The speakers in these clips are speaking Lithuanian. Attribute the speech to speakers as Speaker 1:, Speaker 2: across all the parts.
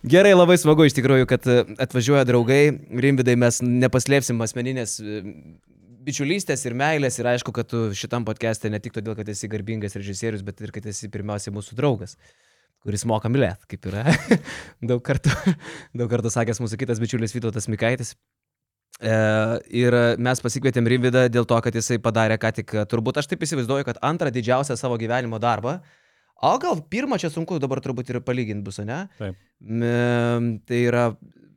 Speaker 1: Gerai, labai smagu iš tikrųjų, kad e, atvažiuoja draugai. Rimvidai, mes nepaslėpsim asmeninės e, bičiulystės ir meilės ir aišku, kad tu šitam podcast'e ne tik todėl, kad esi garbingas režisierius, bet ir kad esi pirmiausia mūsų draugas kuris moka mylėti, kaip yra daug kartų, daug kartų sakęs mūsų kitas bičiulis Vytautas Mikaitis. E, ir mes pasikvietėm Rimvidą dėl to, kad jisai padarė ką tik, turbūt aš taip įsivaizduoju, kad antrą didžiausią savo gyvenimo darbą, o gal pirmą čia sunku dabar turbūt ir palyginti bus, ne?
Speaker 2: Taip.
Speaker 1: E, tai yra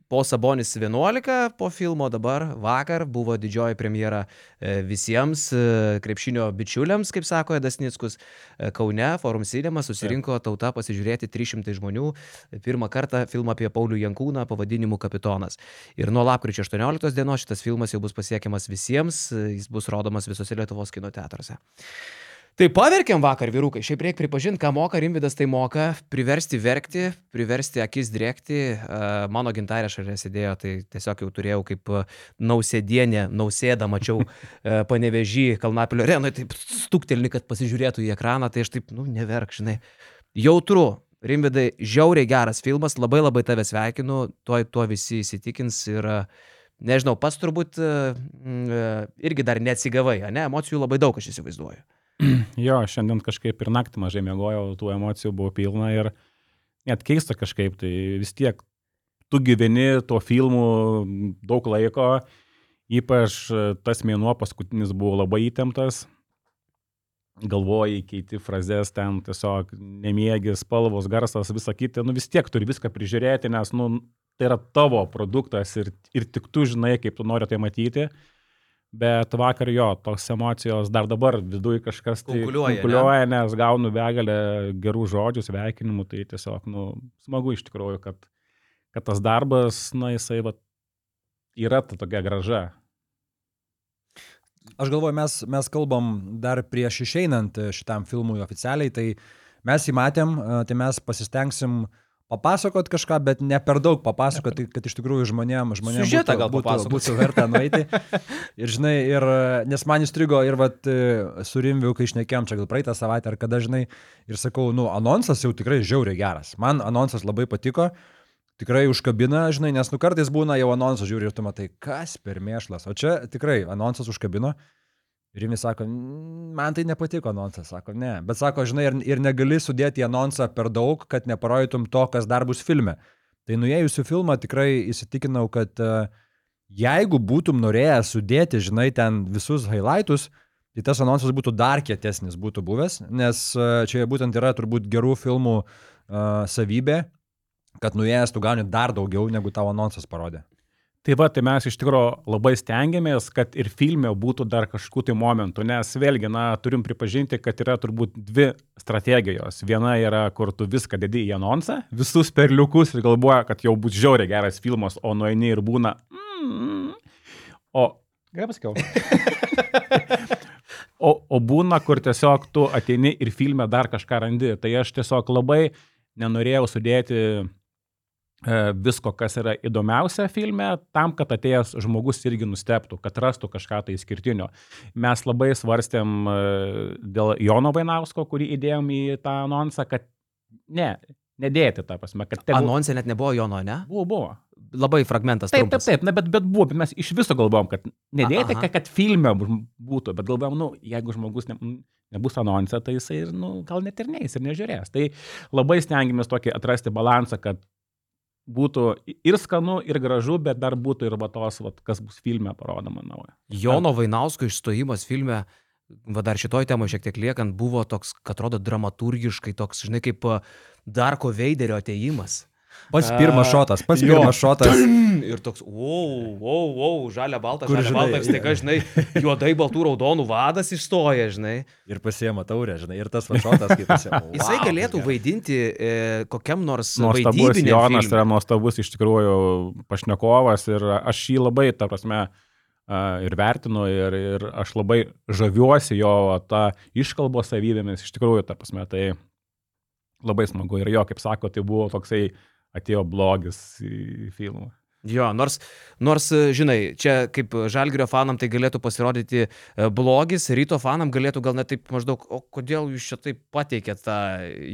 Speaker 1: po Sabonis 11, po filmo dabar vakar buvo didžioji premjera e, visiems e, krepšinio bičiuliams, kaip sako Edas Nickus, e, Kaune, Forum Cinema susirinko tauta pasižiūrėti 300 žmonių. Pirmą kartą filmą apie Paulių Jankūną pavadinimu Kapitonas. Ir nuo lapkričio 18 dienos šitas filmas jau bus pasiekiamas visiems, jis bus rodomas visose Lietuvos kino teatruose. Tai paverkiam vakar, vyrukai. Šiaip reikia pripažinti, ką moka Rimvidas, tai moka priversti verkti, priversti akis drėkti. Mano gintarė šalia sėdėjo, tai tiesiog jau turėjau kaip nausėdienė, nausėda, mačiau panevežį Kalnapilio arenoje, taip stuktelni, kad pasižiūrėtų į ekraną, tai aš taip, nu, neverk, žinai. Jautru, Rimvidai, žiauriai geras filmas, labai labai tave sveikinu, tuo, tuo visi įsitikins ir nežinau, pas turbūt irgi dar neatsigavai, ne, emocijų labai daug aš įsivaizduoju.
Speaker 2: Jo, šiandien kažkaip ir naktį mažai mėgojau, tų emocijų buvo pilna ir net keista kažkaip, tai vis tiek tu gyveni tuo filmu daug laiko, ypač tas mėnuo paskutinis buvo labai įtemptas, galvoji, keiti frazes ten tiesiog nemiegi, spalvos, garsas, visa kita, nu vis tiek turi viską prižiūrėti, nes nu, tai yra tavo produktas ir, ir tik tu žinai, kaip tu nori tai matyti. Bet vakar jo, tos emocijos dar dabar viduje kažkas tai
Speaker 1: Kunkuliuoja,
Speaker 2: ne? nes gaunu begalę gerų žodžių, sveikinimų, tai tiesiog, nu, smagu iš tikrųjų, kad, kad tas darbas, na, jisai, va, yra ta tokia graža.
Speaker 3: Aš galvoju, mes, mes kalbam dar prieš išeinant šitam filmui oficialiai, tai mes jį matėm, tai mes pasistengsim papasakot kažką, bet ne per daug papasakot, kad iš tikrųjų žmonėm, žmonėm
Speaker 1: Siužetą
Speaker 3: būtų, būtų, būtų verta nueiti. Ir žinai, ir, nes man įstrigo ir vat, su Rimviu, kai išnekėjom čia gal praeitą savaitę ar kada, žinai, ir sakau, nu, anonsas jau tikrai žiauriai geras. Man anonsas labai patiko, tikrai užkabina, žinai, nes nu kartais būna jau anonsas žiūri ir tu matai, kas per mėšlas. O čia tikrai anonsas užkabino. Ir Rimis sako, "Mm, man tai nepatiko anonsas, sako, ne. Bet sako, žinai, ir, ir negali sudėti į anonsą per daug, kad neparodytum to, kas dar bus filme. Tai nuėjus į filmą tikrai įsitikinau, kad uh, jeigu būtum norėjęs sudėti, žinai, ten visus highlightus, tai tas anonsas būtų dar kietesnis būtų buvęs, nes uh, čia būtent yra turbūt gerų filmų uh, savybė, kad nuėjęs tu gauni dar daugiau, negu tavo anonsas parodė.
Speaker 2: Tai va, tai mes iš tikrųjų labai stengiamės, kad ir filme būtų dar kažkokių tai momentų, nes vėlgi, na, turim pripažinti, kad yra turbūt dvi strategijos. Viena yra, kur tu viską dedi į anonsą, visus perliukus ir galvoja, kad jau bus žiauriai geras filmas, o nueini ir būna... Mm, o... Gerai pasakiau. o, o būna, kur tiesiog tu ateini ir filme dar kažką randi. Tai aš tiesiog labai nenorėjau sudėti visko, kas yra įdomiausia filme, tam, kad atėjęs žmogus irgi nusteptų, kad rastų kažką tai išskirtinio. Mes labai svarstėm e, dėl Jono Vainausko, kurį įdėjom į tą anonsą, kad ne, nedėti tą prasme, kad ten
Speaker 1: Anonsė net nebuvo Jono, ne?
Speaker 2: buvo. buvo.
Speaker 1: Labai fragmentas.
Speaker 2: Taip, taip,
Speaker 1: trumpas.
Speaker 2: taip, na, bet, bet buvo, bet mes iš viso galvom, kad nedėti, kad, kad filme būtų, bet galvom, nu, jeigu žmogus ne, nebus anonse, tai jisai, ir, nu, gal net ir neįs ir nežiūrės. Tai labai stengiamės tokį atrasti balansą, kad būtų ir skanu, ir gražu, bet dar būtų ir va tos, va, kas bus filme parodoma nauja.
Speaker 1: Jono Vainausko išstojimas filme, va dar šitoj temoje šiek tiek liekant, buvo toks, kad atrodo dramaturgiškai toks, žinai, kaip Darko Veiderio ateimas.
Speaker 3: Pats pirmas šotas, pats
Speaker 1: jo.
Speaker 3: pirmas šotas.
Speaker 1: Ir toks, wow, wow, wow, žalia balta,
Speaker 3: Kur,
Speaker 1: žalia balta, ir staiga, žinai, juodai baltų raudonų vadas išstoja, žinai.
Speaker 3: Ir pasiema taurę, žinai, ir tas va šotas, kaip pasiema.
Speaker 1: Jisai galėtų vaidinti e, kokiam nors
Speaker 2: Nuostabus Jonas
Speaker 1: filme.
Speaker 2: yra nuostabus iš tikrųjų pašnekovas ir aš jį labai, ta prasme, a, ir vertinu ir, ir aš labai žaviuosi jo tą iškalbos savybėmis, iš tikrųjų, ta prasme, tai labai smagu. Ir jo, kaip sako, tai buvo toksai atėjo blogis į filmą.
Speaker 1: Jo, nors, nors, žinai, čia kaip Žalgirio fanam tai galėtų pasirodyti e, blogis, ryto fanam galėtų gal net taip maždaug, o kodėl jūs čia taip pateikėt tą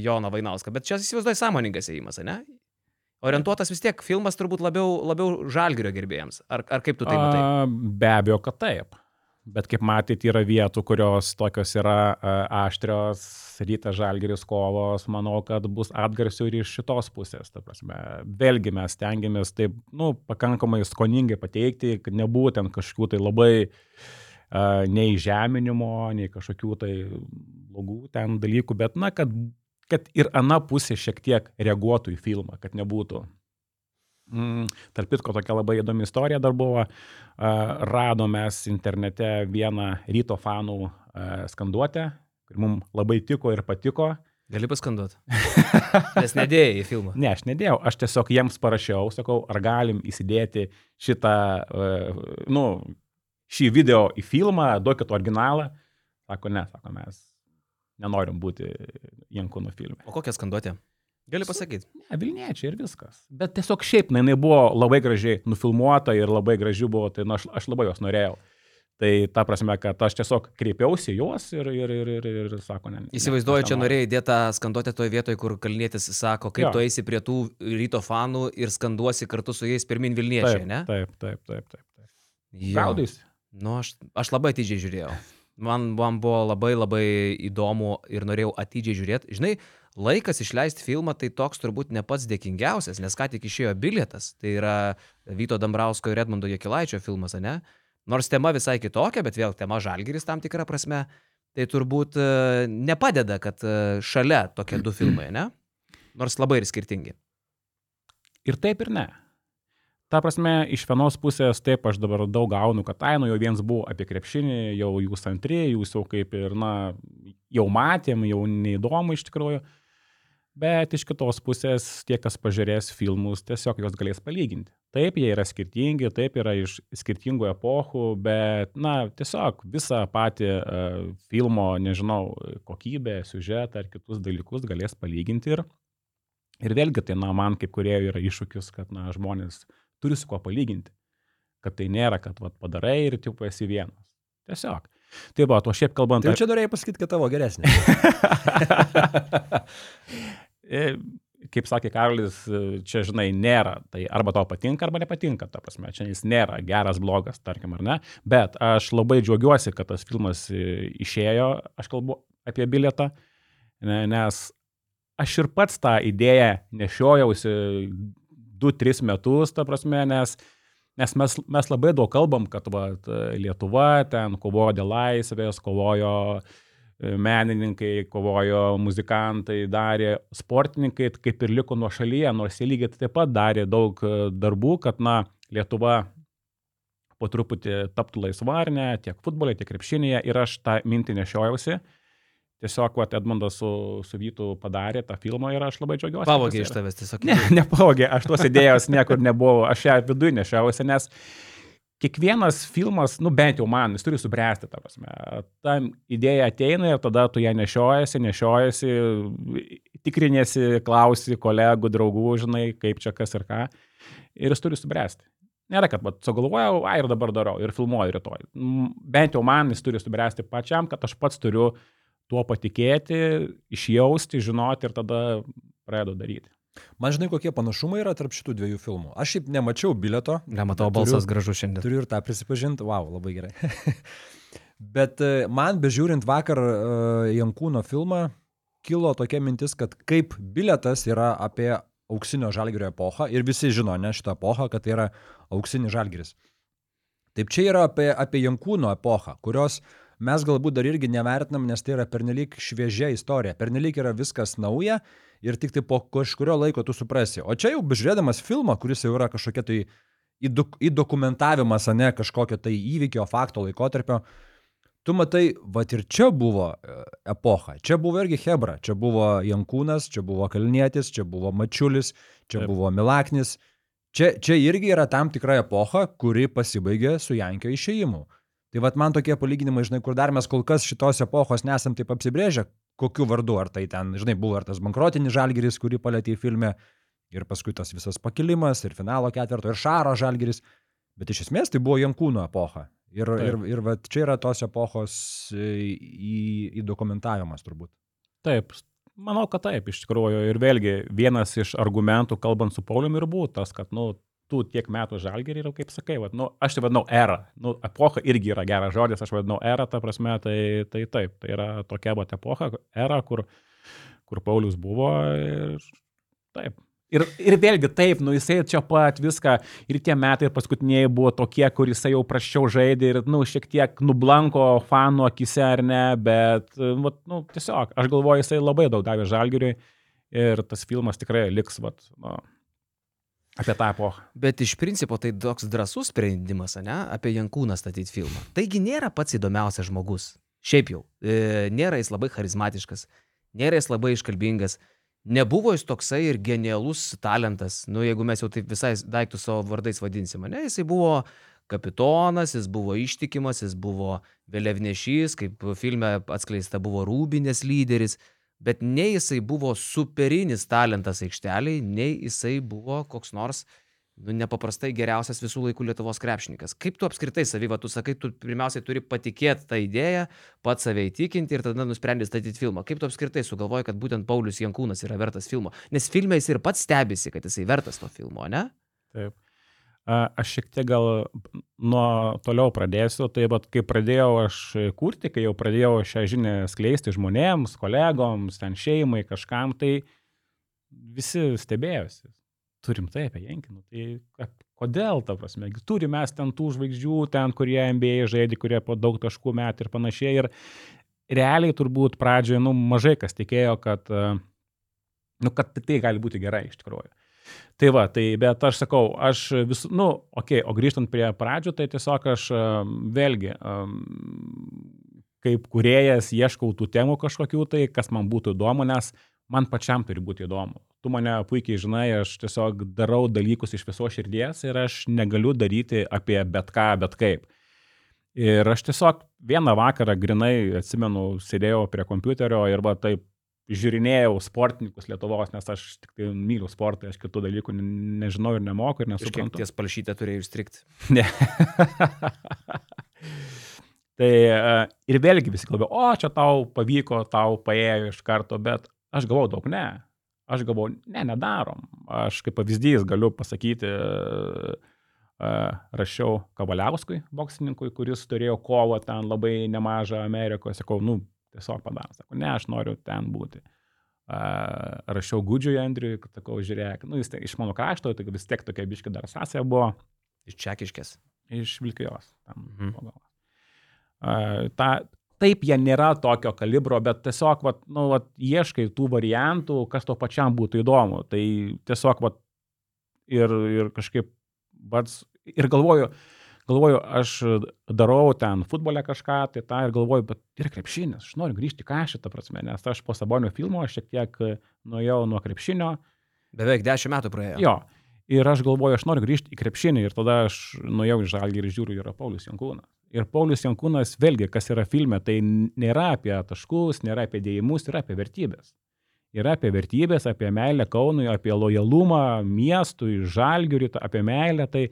Speaker 1: Joną Vainauską, bet čia įsivaizduoju sąmoningas įėjimas, ne? Orientuotas vis tiek filmas turbūt labiau, labiau žalgerio gerbėjams. Ar, ar kaip tu tai matai?
Speaker 2: A, be abejo, kad taip. Bet kaip matėte, yra vietų, kurios tokios yra a, aštrios, rytas žalgeris kovos, manau, kad bus atgarsių ir iš šitos pusės. Ta prasme, vėlgi mes tengiamės taip, nu, pakankamai skoningai pateikti, kad nebūtų ten kažkokių tai labai a, nei žeminimo, nei kažkokių tai blogų ten dalykų, bet, na, kad kad ir ana pusė šiek tiek reaguotų į filmą, kad nebūtų. Mm, tarp kitko, tokia labai įdomi istorija dar buvo. Uh, Radomės internete vieną ryto fanų skanduotę, kuri mums labai tiko ir patiko.
Speaker 1: Gali paskanduoti. Nes nedėjai į filmą.
Speaker 2: Ne, aš nedėjau, aš tiesiog jiems parašiau, sakau, ar galim įsidėti šitą, nu, šį video į filmą, duokit originalą. Sako, ne, sako, mes nenorim būti Jankūno filme.
Speaker 1: O kokia skanduotė? Gali pasakyti.
Speaker 2: Ne, Vilniečiai ir viskas. Bet tiesiog šiaip, na, jinai buvo labai gražiai nufilmuota ir labai graži buvo, tai na, aš, aš labai jos norėjau. Tai ta prasme, kad aš tiesiog kreipiausi juos ir, ir, ir, ir, ir sako, ne.
Speaker 1: Įsivaizduoju, čia norėjai įdėti tą skanduotę toje vietoje, kur kalnėtis sako, kaip jo. tu eisi prie tų ryto fanų ir skanduosi kartu su jais pirmin Vilniečiai,
Speaker 2: taip,
Speaker 1: ne?
Speaker 2: Taip, taip, taip, taip. taip.
Speaker 1: Gaudais. Nu, aš, aš labai atidžiai žiūrėjau. Man, man buvo labai labai įdomu ir norėjau atidžiai žiūrėti. Žinai, laikas išleisti filmą tai toks turbūt ne pats dėkingiausias, nes ką tik išėjo bilietas. Tai yra Vyto Dambrausko ir Edmundo Jekilaičio filmas, ne? Nors tema visai kitokia, bet vėl tema žalgeris tam tikrą prasme. Tai turbūt e, nepadeda, kad e, šalia tokie du filmai, ne? Nors labai ir skirtingi.
Speaker 2: Ir taip ir ne. Ta prasme, iš vienos pusės taip aš dabar daug gaunu, kad ai, nu jau viens buvo apie krepšinį, jau jūs antri, jūs jau kaip ir, na, jau matėm, jau neįdomu iš tikrųjų. Bet iš kitos pusės tie, kas pažiūrės filmus, tiesiog juos galės palyginti. Taip, jie yra skirtingi, taip yra iš skirtingų epochų, bet, na, tiesiog visą patį uh, filmo, nežinau, kokybę, siužetą ar kitus dalykus galės palyginti ir, ir vėlgi tai, na, man kaip kurie yra iššūkis, kad, na, žmonės turi su kuo palyginti. Kad tai nėra, kad vat, padarai ir tu esi vienas. Tiesiog. Tai va, to šiaip kalbant.
Speaker 3: Tai čia norėjai pasakyti, kad tavo geresnė.
Speaker 2: E, kaip sakė Karolis, čia, žinai, nėra. Tai arba tau patinka, arba nepatinka, ta prasme. Čia jis nėra geras, blogas, tarkim, ar ne. Bet aš labai džiaugiuosi, kad tas filmas išėjo, aš kalbu apie bilietą, nes aš ir pats tą idėją nešiojausi 2-3 metus, ta prasme, nes, nes mes, mes labai daug kalbam, kad va, Lietuva ten kovojo dėl laisvės, kovojo e, menininkai, kovojo muzikantai, darė sportininkai, kaip ir liko nuo šalyje, nors jie lygiai taip pat darė daug e, darbų, kad, na, Lietuva po truputį taptų laisva ar ne, tiek futbole, tiek krepšinėje ir aš tą mintį nešiojausi tiesiog, vat, Edmundas su, su Vytu padarė tą filmą ir aš labai džiaugiuosi.
Speaker 1: Pavogė iš tavęs tiesiog.
Speaker 2: Ne, nepavogė, aš tos idėjos niekur nebuvau, aš ją viduje nešiausi, nes kiekvienas filmas, nu bent jau man, jis turi subręsti, ta prasme. Ta idėja ateina ir tada tu ją nešiojasi, nešiojasi, tikrinėsi, klausi kolegų, draugų, žinai, kaip čia kas ir ką. Ir jis turi subręsti. Nėra, kad vat, sugalvojau, ai ir dabar darau ir filmuoju rytoj. Bent jau man jis turi subręsti pačiam, kad aš pats turiu uh, tuo patikėti, išjausti, žinoti ir tada pradedu daryti.
Speaker 3: Man žinai, kokie panašumai yra tarp šitų dviejų filmų. Aš šiaip nemačiau bileto.
Speaker 1: Nematau, balsas gražus šiandien.
Speaker 3: Turiu ir tą prisipažinti, wow, labai gerai. Bet e, man bežiūrint vakar uh, Jankūno filmą, kilo tokia mintis, kad kaip biletas yra apie auksinio žalgerio epochą ir visi žino, ne šitą epochą, kad tai yra auksinis žalgeris. Taip čia yra apie, apie Jankūno epochą, kurios uh, mes galbūt dar irgi nevertinam, nes tai yra pernelyg šviežia istorija, pernelyg yra viskas nauja ir tik tai po kažkurio laiko tu suprasi. O čia jau bežiūrėdamas filmą, kuris jau yra kažkokia tai įdokumentavimas, ne kažkokio tai įvykio, fakto laikotarpio, tu matai, va ir čia buvo e, epocha, čia buvo irgi Hebra, čia buvo Jankūnas, čia buvo Kalnietis, čia buvo Mačiulis, čia Taip. buvo Milaknis. Čia, čia irgi yra tam tikra epocha, kuri pasibaigė su Jankio išėjimu. Tai vad man tokie palyginimai, žinai, kur dar mes kol kas šitos epochos nesam taip apsibrėžę, kokiu vardu, ar tai ten, žinai, buvo ar tas bankrotinis žalgeris, kurį palėtė į filmę, ir paskui tas visas pakilimas, ir finalo ketvirto, ir šaro žalgeris, bet iš esmės tai buvo Jankūno epocha. Ir, Taip. ir, ir va, čia yra tos epochos į, į dokumentavimas turbūt.
Speaker 2: Taip, Manau, kad taip, iš tikrųjų. Ir vėlgi, vienas iš argumentų, kalbant su Pauliumi, ir buvo tas, kad, nu, tu tiek metų žalgerį ir, kaip sakai, vat, nu, aš tai vadinau erą. Nu, epocha irgi yra geras žodis, aš vadinau erą, ta prasme, tai, tai taip, tai yra tokia vat epocha, era, kur, kur Paulius buvo ir taip. Ir, ir vėlgi taip, nu jisai čia pat viską, ir tie metai paskutiniai buvo tokie, kur jisai jau praščiau žaidė ir, nu, šiek tiek nublanko fanų akise ar ne, bet, nu, tiesiog, aš galvoju, jisai labai daug davė žalgiriui ir tas filmas tikrai liks, vat, nu, apie tą epochą.
Speaker 1: Bet iš principo tai toks drasus sprendimas, ne, apie Jankūną statyti filmą. Taigi nėra pats įdomiausias žmogus. Šiaip jau, e, nėra jis labai charizmatiškas, nėra jis labai iškalbingas nebuvo jis toksai ir genialus talentas, nu jeigu mes jau taip visai daiktų savo vardais vadinsim, ne, jisai buvo kapitonas, jis buvo ištikimas, jis buvo vėliavnešys, kaip filme atskleista buvo rūbinės lyderis, bet nei jisai buvo superinis talentas aikšteliai, nei jisai buvo koks nors nu, nepaprastai geriausias visų laikų Lietuvos krepšininkas. Kaip tu apskritai savy, va, tu sakai, tu pirmiausiai turi patikėti tą idėją, pats save įtikinti ir tada nusprendži statyti filmą. Kaip tu apskritai sugalvoji, kad būtent Paulius Jankūnas yra vertas filmo? Nes filme jis ir pats stebisi, kad jisai vertas to filmo, ne?
Speaker 2: Taip. Aš šiek tiek gal nuo toliau pradėsiu, tai bet kai pradėjau aš kurti, kai jau pradėjau šią žinią skleisti žmonėms, kolegoms, ten šeimai, kažkam, tai visi stebėjosi turim tai apie Jankinų. Tai kodėl, ta prasme, turim mes ten tų žvaigždžių, ten, kurie MBA žaidė, kurie po daug taškų met ir panašiai. Ir realiai turbūt pradžioje, nu, mažai kas tikėjo, kad, nu, kad tai gali būti gerai iš tikrųjų. Tai va, tai bet aš sakau, aš vis, nu, okei, okay, o grįžtant prie pradžių, tai tiesiog aš vėlgi, kaip kuriejas, ieškau tų temų kažkokių, tai kas man būtų įdomu, nes man pačiam turi būti įdomu tu mane puikiai žinai, aš tiesiog darau dalykus iš viso širdies ir aš negaliu daryti apie bet ką, bet kaip. Ir aš tiesiog vieną vakarą grinai, atsimenu, sėdėjau prie kompiuterio ir va taip žiūrinėjau sportininkus Lietuvos, nes aš tik tai myliu sportą, aš kitų dalykų nežinau ir nemoku ir nesuprantu.
Speaker 1: Ties palšytę turėjai išstrikti.
Speaker 2: Ne. tai ir vėlgi visi kalbėjo, o čia tau pavyko, tau paėjo iš karto, bet aš galvau daug ne. Aš galvoju, ne, nedarom. Aš kaip pavyzdys galiu pasakyti, rašiau Kavaliauskui, boksininkui, kuris turėjo kovą ten labai nemažą Amerikoje. Sakau, nu, tiesiog padarom. Sakau, ne, aš noriu ten būti. Rašiau Gudžiui Andriui, kad sakau, žiūrėk, nu, jis te, iš mano krašto, tai vis tiek tokia biški dar sąsaja buvo.
Speaker 1: Iš Čekiškės.
Speaker 2: Iš Vilkijos. Mhm. Ta, taip jie nėra tokio kalibro, bet tiesiog, vat, nu, vat, ieškai tų variantų, kas to pačiam būtų įdomu. Tai tiesiog, vat, ir, ir kažkaip, pats, ir galvoju, galvoju, aš darau ten futbole kažką, tai tą ir galvoju, bet ir krepšinis, aš noriu grįžti ką šitą prasme, nes aš po Sabonio filmo šiek tiek nuėjau nuo krepšinio.
Speaker 1: Beveik dešimt metų praėjo.
Speaker 2: Jo. Ir aš galvoju, aš noriu grįžti į krepšinį ir tada aš nuėjau į žalgį ir žiūriu, yra Paulius Jankūnas. Ir Paulius Jankūnas, vėlgi, kas yra filme, tai nėra apie taškus, nėra apie dėjimus, yra apie vertybės. Yra apie vertybės, apie meilę Kaunui, apie lojalumą miestui, žalgiuriui, apie meilę. Tai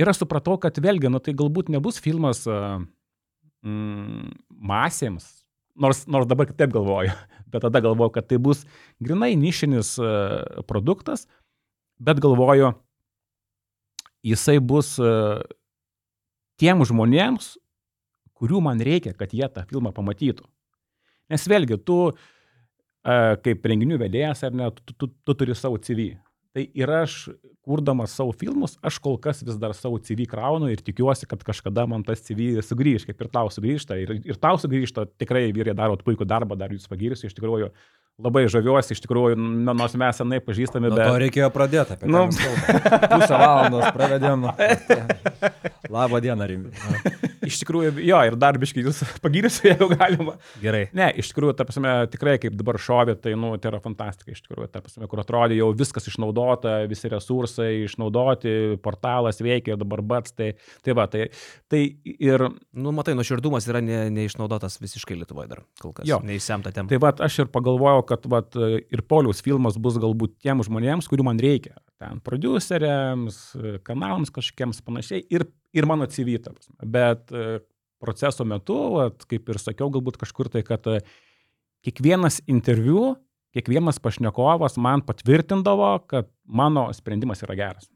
Speaker 2: ir aš supratau, kad vėlgi, nu tai galbūt nebus filmas mm, masėms, nors, nors dabar kitaip galvoju, bet tada galvoju, kad tai bus grinai nišinis produktas, bet galvoju, jisai bus tiem žmonėms, kurių man reikia, kad jie tą filmą pamatytų. Nes vėlgi, tu kaip renginių vedėjas ar ne, tu, tu, tu turi savo CV. Tai ir aš, kurdamas savo filmus, aš kol kas vis dar savo CV kraunu ir tikiuosi, kad kažkada man tas CV sugrįž, kaip ir tau sugrįžta. Ir, ir tau sugrįžta, tikrai vyrai daro puikų darbą, dar jūs pagirsiu, iš tikrųjų labai žaviuosi, iš tikrųjų, nors mes senai pažįstami.
Speaker 3: Bet... To reikėjo pradėti apie nu... pusę valandos pravedėm. Labą dieną, Rimbi.
Speaker 2: Iš tikrųjų, jo, ir dar biškai jūs pagirsiu, jeigu galima.
Speaker 1: Gerai.
Speaker 2: Ne, iš tikrųjų, ta prasme, tikrai kaip dabar šovė, tai, nu, tai yra fantastika, iš tikrųjų, ta prasme, kur atrodė jau viskas išnaudota, visi resursai išnaudoti, portalas veikia ir dabar bats, tai, tai va, tai, tai ir...
Speaker 1: Nu, matai, nuoširdumas yra ne, neišnaudotas visiškai Lietuvoje dar kol kas. Jo. Neįsemta tema.
Speaker 2: Tai va, aš ir pagalvojau, kad va, ir Poliaus filmas bus galbūt tiem žmonėms, kurių man reikia. Ten produceriams, kanalams kažkiems panašiai. Ir ir mano CV, bet e, proceso metu, at, kaip ir sakiau, galbūt kažkur tai, kad e, kiekvienas interviu, kiekvienas pašnekovas man patvirtindavo, kad mano sprendimas yra geras.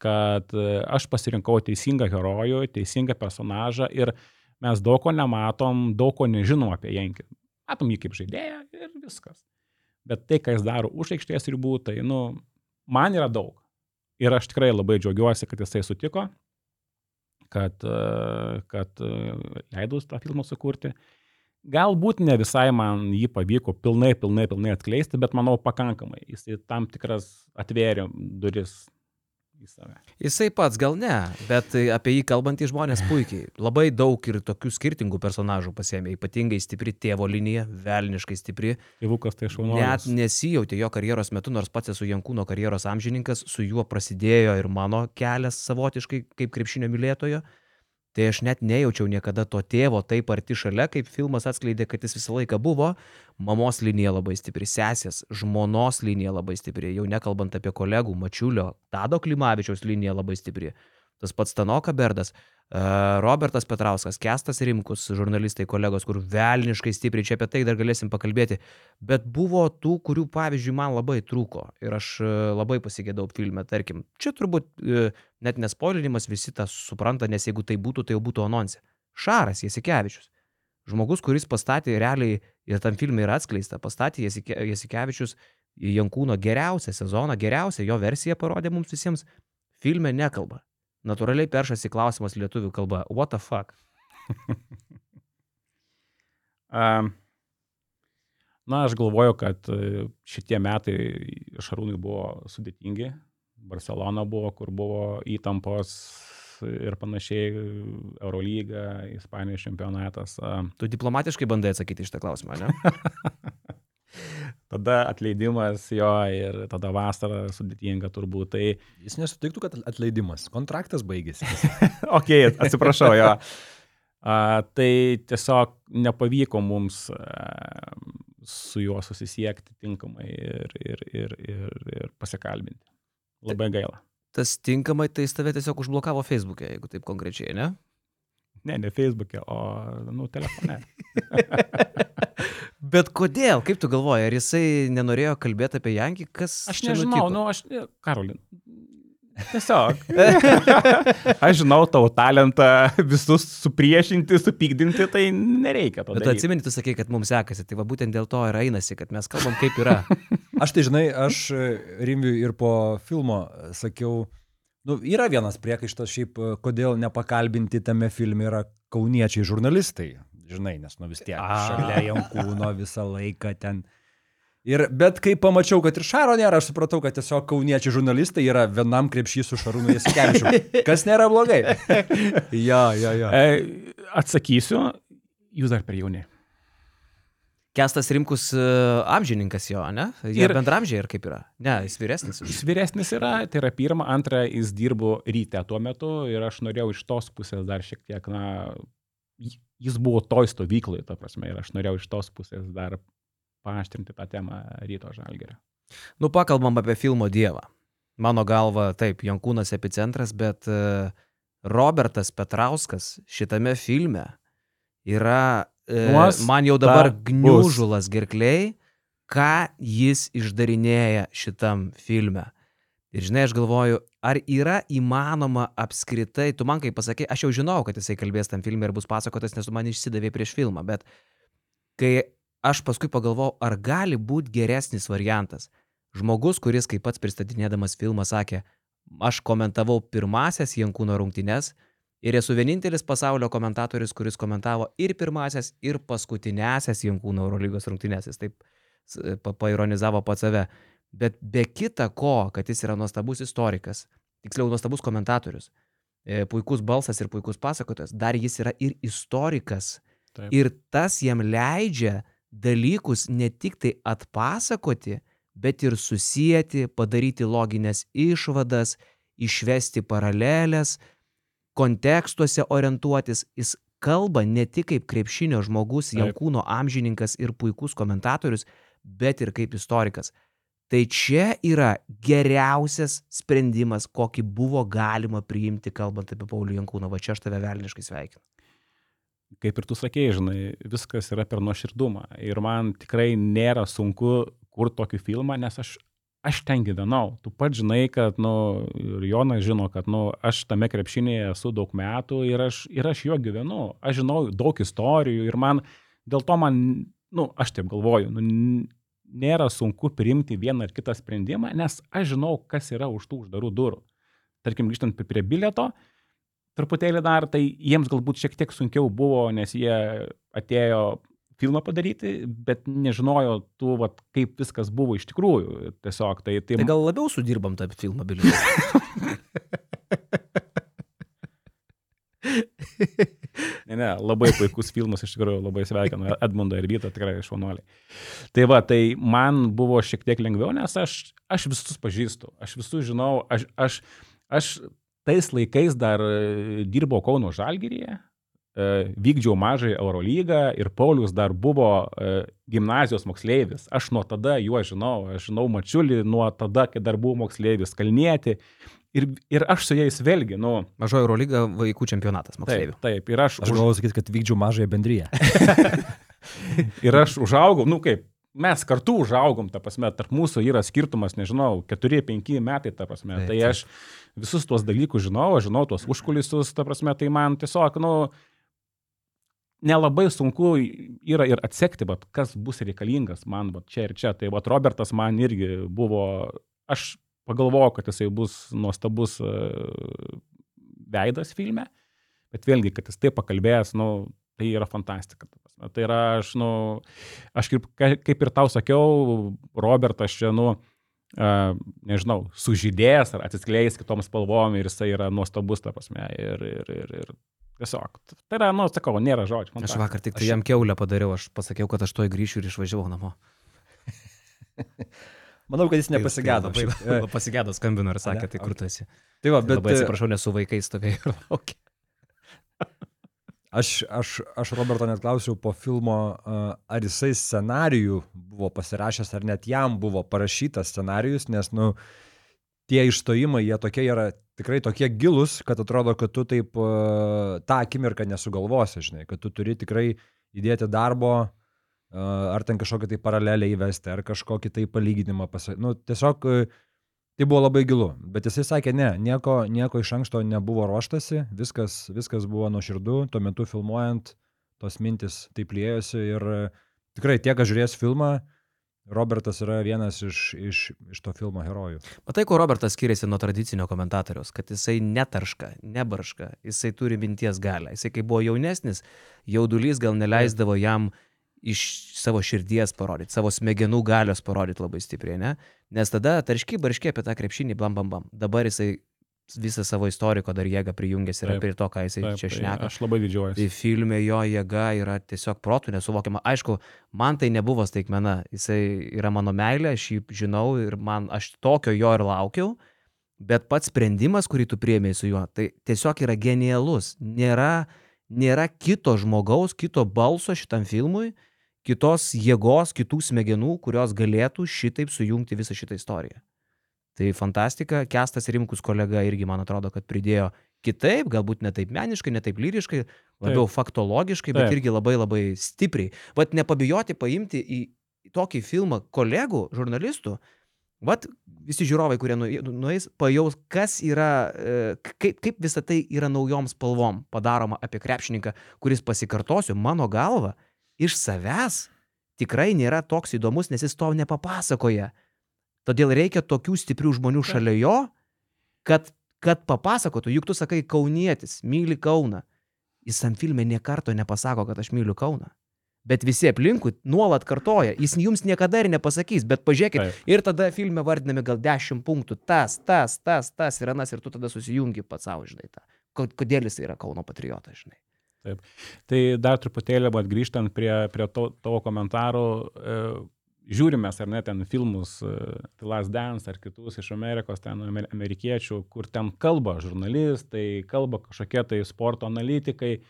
Speaker 2: Kad e, aš pasirinkau teisingą herojų, teisingą personažą ir mes daug ko nematom, daug ko nežinom apie Jankį. Matom jį kaip žaidėją ir viskas. Bet tai, ką jis daro už aikštės ribų, tai, nu, man yra daug. Ir aš tikrai labai džiaugiuosi, kad jisai sutiko, kad, e, kad e, leidus tą filmą sukurti. Galbūt ne visai man jį pavyko pilnai, pilnai, pilnai atskleisti, bet manau pakankamai. Jis tam tikras atvėrė duris į save.
Speaker 1: Jisai pats gal ne, bet apie jį kalbantys žmonės puikiai. Labai daug ir tokių skirtingų personažų pasėmė, ypatingai stipri tėvo linija, velniškai stipri.
Speaker 2: Tėvukas tai šaunuolis.
Speaker 1: Net nesijautė jo karjeros metu, nors pats esu Jankūno karjeros amžininkas, su juo prasidėjo ir mano kelias savotiškai kaip krepšinio mylėtojo. Tai aš net nejaučiau niekada to tėvo taip arti šalia, kaip filmas atskleidė, kad jis visą laiką buvo. Mamos linija labai stipri, sesės, žmonos linija labai stipri, jau nekalbant apie kolegų, Mačiulio, Tado Klimavičiaus linija labai stipri. Tas pats Tanoka Berdas. Robertas Petrauskas, Kestas Rimkus, žurnalistai, kolegos, kur velniškai stipriai, čia apie tai dar galėsim pakalbėti, bet buvo tų, kurių, pavyzdžiui, man labai trūko ir aš e, labai pasigėdau filme, tarkim, čia turbūt e, net nespoilinimas visi tą supranta, nes jeigu tai būtų, tai jau būtų anonse. Šaras Jasikevičius. Žmogus, kuris pastatė realiai, ir tam filmai yra atskleista, pastatė Jasikevičius į Jankūno geriausią sezoną, geriausią jo versiją parodė mums visiems, filme nekalba natūraliai peršasi klausimas lietuvių kalba. What the fuck?
Speaker 2: um, na, aš galvoju, kad e, šitie metai Šarūnai buvo sudėtingi. Barcelona buvo, kur buvo įtampos ir panašiai, Eurolyga, Ispanijos čempionatas.
Speaker 1: Tu diplomatiškai bandai atsakyti iš tą klausimą, ne?
Speaker 2: tada atleidimas jo ir tada vasara sudėtinga turbūt. Tai...
Speaker 3: Jis nesutiktų, kad atleidimas, kontraktas baigėsi.
Speaker 2: ok, atsiprašau, jo. A, tai tiesiog nepavyko mums a, su juo susisiekti tinkamai ir, ir, ir, ir, ir pasikalbinti. Labai gaila.
Speaker 1: Tas tinkamai, tai jis tave tiesiog užblokavo Facebook'e, jeigu taip konkrečiai, ne?
Speaker 2: Ne, ne Facebook'e, o, nu, telefone.
Speaker 1: Bet kodėl? Kaip tu galvoji, ar jisai nenorėjo kalbėti apie Jankį? Kas
Speaker 2: aš nežinau, nu aš, Karolin. Tiesiog. aš žinau tavo talentą visus supriešinti, supykdinti, tai nereikia to.
Speaker 1: Bet tu atsimeni, tu sakai, kad mums sekasi, tai va būtent dėl to ir einasi, kad mes kalbam kaip yra.
Speaker 3: aš tai žinai, aš Rimviui ir po filmo sakiau, nu, yra vienas priekaištas šiaip, kodėl nepakalbinti tame filme yra kauniečiai žurnalistai žinai, nes nu vis tiek šalia Jankūno visą laiką ten. Ir, bet kai pamačiau, kad ir Šaro nėra, aš supratau, kad tiesiog kauniečiai žurnalistai yra vienam krepšys su Šarūnu Jasikevičiu. Kas nėra blogai.
Speaker 1: ja, ja, ja.
Speaker 2: E, atsakysiu, jūs dar per jauni.
Speaker 1: Kestas Rimkus uh, amžininkas jo, ne? Jie ir bendramžiai ir kaip yra? Ne, jis vyresnis.
Speaker 2: Jis vyresnis yra, tai yra pirma, antra, jis dirbo ryte tuo metu ir aš norėjau iš tos pusės dar šiek tiek, na, jis buvo toj stovyklai, ta prasme, ir aš norėjau iš tos pusės dar paaštrinti tą temą ryto žalgerio.
Speaker 1: Nu, pakalbam apie filmo Dievą. Mano galva, taip, Jankūnas epicentras, bet uh, Robertas Petrauskas šitame filme yra, Nuos man jau dabar gniužulas gerkliai, ką jis išdarinėja šitam filme. Ir žinai, aš galvoju, ar yra įmanoma apskritai, tu man kai pasakė, aš jau žinau, kad jisai kalbės tam filmui ir bus pasakotas, nes tu man išsidavė prieš filmą, bet kai aš paskui pagalvojau, ar gali būti geresnis variantas. Žmogus, kuris kaip pats pristatinėdamas filmą sakė, aš komentavau pirmasias Jankūno rungtynes ir esu vienintelis pasaulio komentatorius, kuris komentavo ir pirmasias, ir paskutinėsias Jankūno Eurolygos rungtynes. Jis taip paironizavo pats save. Bet be kita ko, kad jis yra nuostabus istorikas, tiksliau nuostabus komentatorius, e, puikus balsas ir puikus pasakotojas, dar jis yra ir istorikas. Taip. Ir tas jam leidžia dalykus ne tik tai atpasakoti, bet ir susijęti, padaryti loginės išvadas, išvesti paralelės, kontekstuose orientuotis. Jis kalba ne tik kaip krepšinio žmogus, Jankūno amžininkas ir puikus komentatorius, bet ir kaip istorikas. Tai čia yra geriausias sprendimas, kokį buvo galima priimti, kalbant apie Paulių Jankūną. Va čia aš tave velniškai sveikinu.
Speaker 2: kaip ir tu sakėjai, žinai, viskas yra per nuoširdumą. Ir man tikrai nėra sunku kurti tokį filmą, nes aš, aš ten gyvenau. Tu pat žinai, kad, nu, ir Jonas žino, kad, nu, aš tame krepšinėje esu daug metų ir aš, ir aš jo gyvenu. Aš žinau daug istorijų ir man, dėl to man, nu, aš taip galvoju, nu, nėra sunku priimti vieną ar kitą sprendimą, nes aš žinau, kas yra už tų uždarų durų. Tarkim, grįžtant prie bilieto, truputėlį dar, tai jiems galbūt šiek tiek sunkiau buvo, nes jie atėjo filmą padaryti, bet nežinojo tų, vat, kaip viskas buvo iš tikrųjų. Tiesiog tai...
Speaker 1: Tai, tai gal labiau sudirbam tą filmą bilietą.
Speaker 2: ne, ne, labai puikus filmas, iš tikrųjų labai sveikinu Edmundą ir Vytą, tikrai šaunuoliai. Tai va, tai man buvo šiek tiek lengviau, nes aš, aš visus pažįstu, aš visus žinau, aš, aš, aš tais laikais dar e, dirbau Kauno Žalgiryje, e, vykdžiau mažai Eurolygą ir Paulius dar buvo e, gimnazijos moksleivis. Aš nuo tada juo žinau, aš žinau Mačiulį nuo tada, kai dar buvau moksleivis, kalnėti. Ir, ir aš su jais vėlgi, nu.
Speaker 1: Mažoji Eurolyga vaikų čempionatas moksleivių.
Speaker 2: Taip, taip ir aš.
Speaker 3: Aš galvoju sakyti, kad vykdžiau mažąją bendryją.
Speaker 2: ir aš užaugau, nu kaip, mes kartu užaugom, ta prasme, tarp mūsų yra skirtumas, nežinau, 4-5 metai, ta prasme. Taip, tai taip. Tai aš visus tuos dalykus žinau, aš žinau tuos užkulisius, ta prasme, tai man tiesiog, nu, nelabai sunku yra ir atsekti, bet kas bus reikalingas man bet čia ir čia. Tai vat Robertas man irgi buvo, aš pagalvojau, kad jisai bus nuostabus uh, veidas filme, bet vėlgi, kad jis taip pakalbėjęs, nu, tai yra fantastika. Tai yra, aš, nu, aš kaip, kaip ir tau sakiau, Robertas čia, nu, uh, nežinau, sužydėjęs ar atsiskleis kitom spalvom ir jisai yra nuostabus, ta prasme. Ir, ir, ir, ir tiesiog. Tai yra, nu, sakau, nėra žodžių.
Speaker 1: Aš vakar tik tai aš... jam keulę padariau, aš pasakiau, kad aš to įgrįšiu ir išvažiavau namo.
Speaker 3: Manau, kad jis nepasigėdo.
Speaker 1: Tai, pasigėdo, skambino ir sakė, tai kur tu esi.
Speaker 3: Tai va, bet...
Speaker 1: Labai atsiprašau, nes su vaikais stovėjau ir laukiau.
Speaker 3: Aš, aš, aš Roberto net klausiau po filmo, ar jisai scenarijų buvo pasirašęs, ar net jam buvo parašytas scenarijus, nes, nu, tie išstojimai, jie tokie yra tikrai tokie gilus, kad atrodo, kad tu taip tą akimirką nesugalvosi, žinai, kad tu turi tikrai įdėti darbo, ar ten kažkokį tai paralelę įvesti, ar kažkokį tai palyginimą pasakyti. Nu, tiesiog Tai buvo labai gilu, bet jisai sakė, ne, nieko, nieko iš anksto nebuvo ruoštasi, viskas, viskas buvo nuoširdu, tuo metu filmuojant, tos mintis taip liejosi ir tikrai tie, kas žiūrės filmą, Robertas yra vienas iš, iš, iš to filmo herojų.
Speaker 1: Matai, kuo Robertas skiriasi nuo tradicinio komentatoriaus, kad jisai netarška, nebarška, jisai turi minties galę. Jisai, kai buvo jaunesnis, jaudulys gal neleisdavo jam iš savo širdies parodyti, savo smegenų galios parodyti labai stipriai, ne? Nes tada tarški barški apie tą krepšinį, bam, bam, bam. Dabar jisai visą savo istoriko dar jėgą prijungęs yra taip, prie to, ką jisai taip, čia tai šneka.
Speaker 2: Aš labai didžiuojuosi.
Speaker 1: Tai filme jo jėga yra tiesiog protų nesuvokiama. Aišku, man tai nebuvo staigmena, jisai yra mano meilė, aš jį žinau ir man aš tokio jo ir laukiau, bet pats sprendimas, kurį tu priemėjai su juo, tai tiesiog yra genialus. Nėra, nėra kito žmogaus, kito balso šitam filmui, kitos jėgos, kitų smegenų, kurios galėtų šitaip sujungti visą šitą istoriją. Tai fantastika, Kestas Rimkus kolega irgi, man atrodo, kad pridėjo kitaip, galbūt ne taip meniškai, ne taip lyriškai, labiau taip. faktologiškai, bet taip. irgi labai labai stipriai. Vat nepabijoti paimti į tokį filmą kolegų, žurnalistų, vat visi žiūrovai, kurie nu, nueis, pajaus, kas yra, e, kaip, kaip visa tai yra naujom spalvom padaroma apie krepšininką, kuris pasikartosiu, mano galva, iš savęs tikrai nėra toks įdomus, nes jis to nepapasakoja. Todėl reikia tokių stiprių žmonių šalia jo, kad, kad papasakotų, juk tu sakai kaunietis, myli Kauną. Jis tam filme niekarto nepasako, kad aš myliu Kauną. Bet visi aplinkui nuolat kartoja, jis jums niekada ir nepasakys, bet pažiūrėkit, Taip. ir tada filme vardinami gal 10 punktų, tas, tas, tas, tas ir anas, ir tu tada susijungi pats savo, žinai, tą. Kodėl jis yra Kauno patriotas, žinai.
Speaker 2: Taip. Tai dar truputėlį, bet grįžtant prie, prie to, tavo komentarų, e, žiūrime, ar ne, ten filmus, e, The Last Dance ar kitus iš Amerikos, ten amerikiečių, kur ten kalba žurnalistai, kalba kažkokie tai sporto analitikai.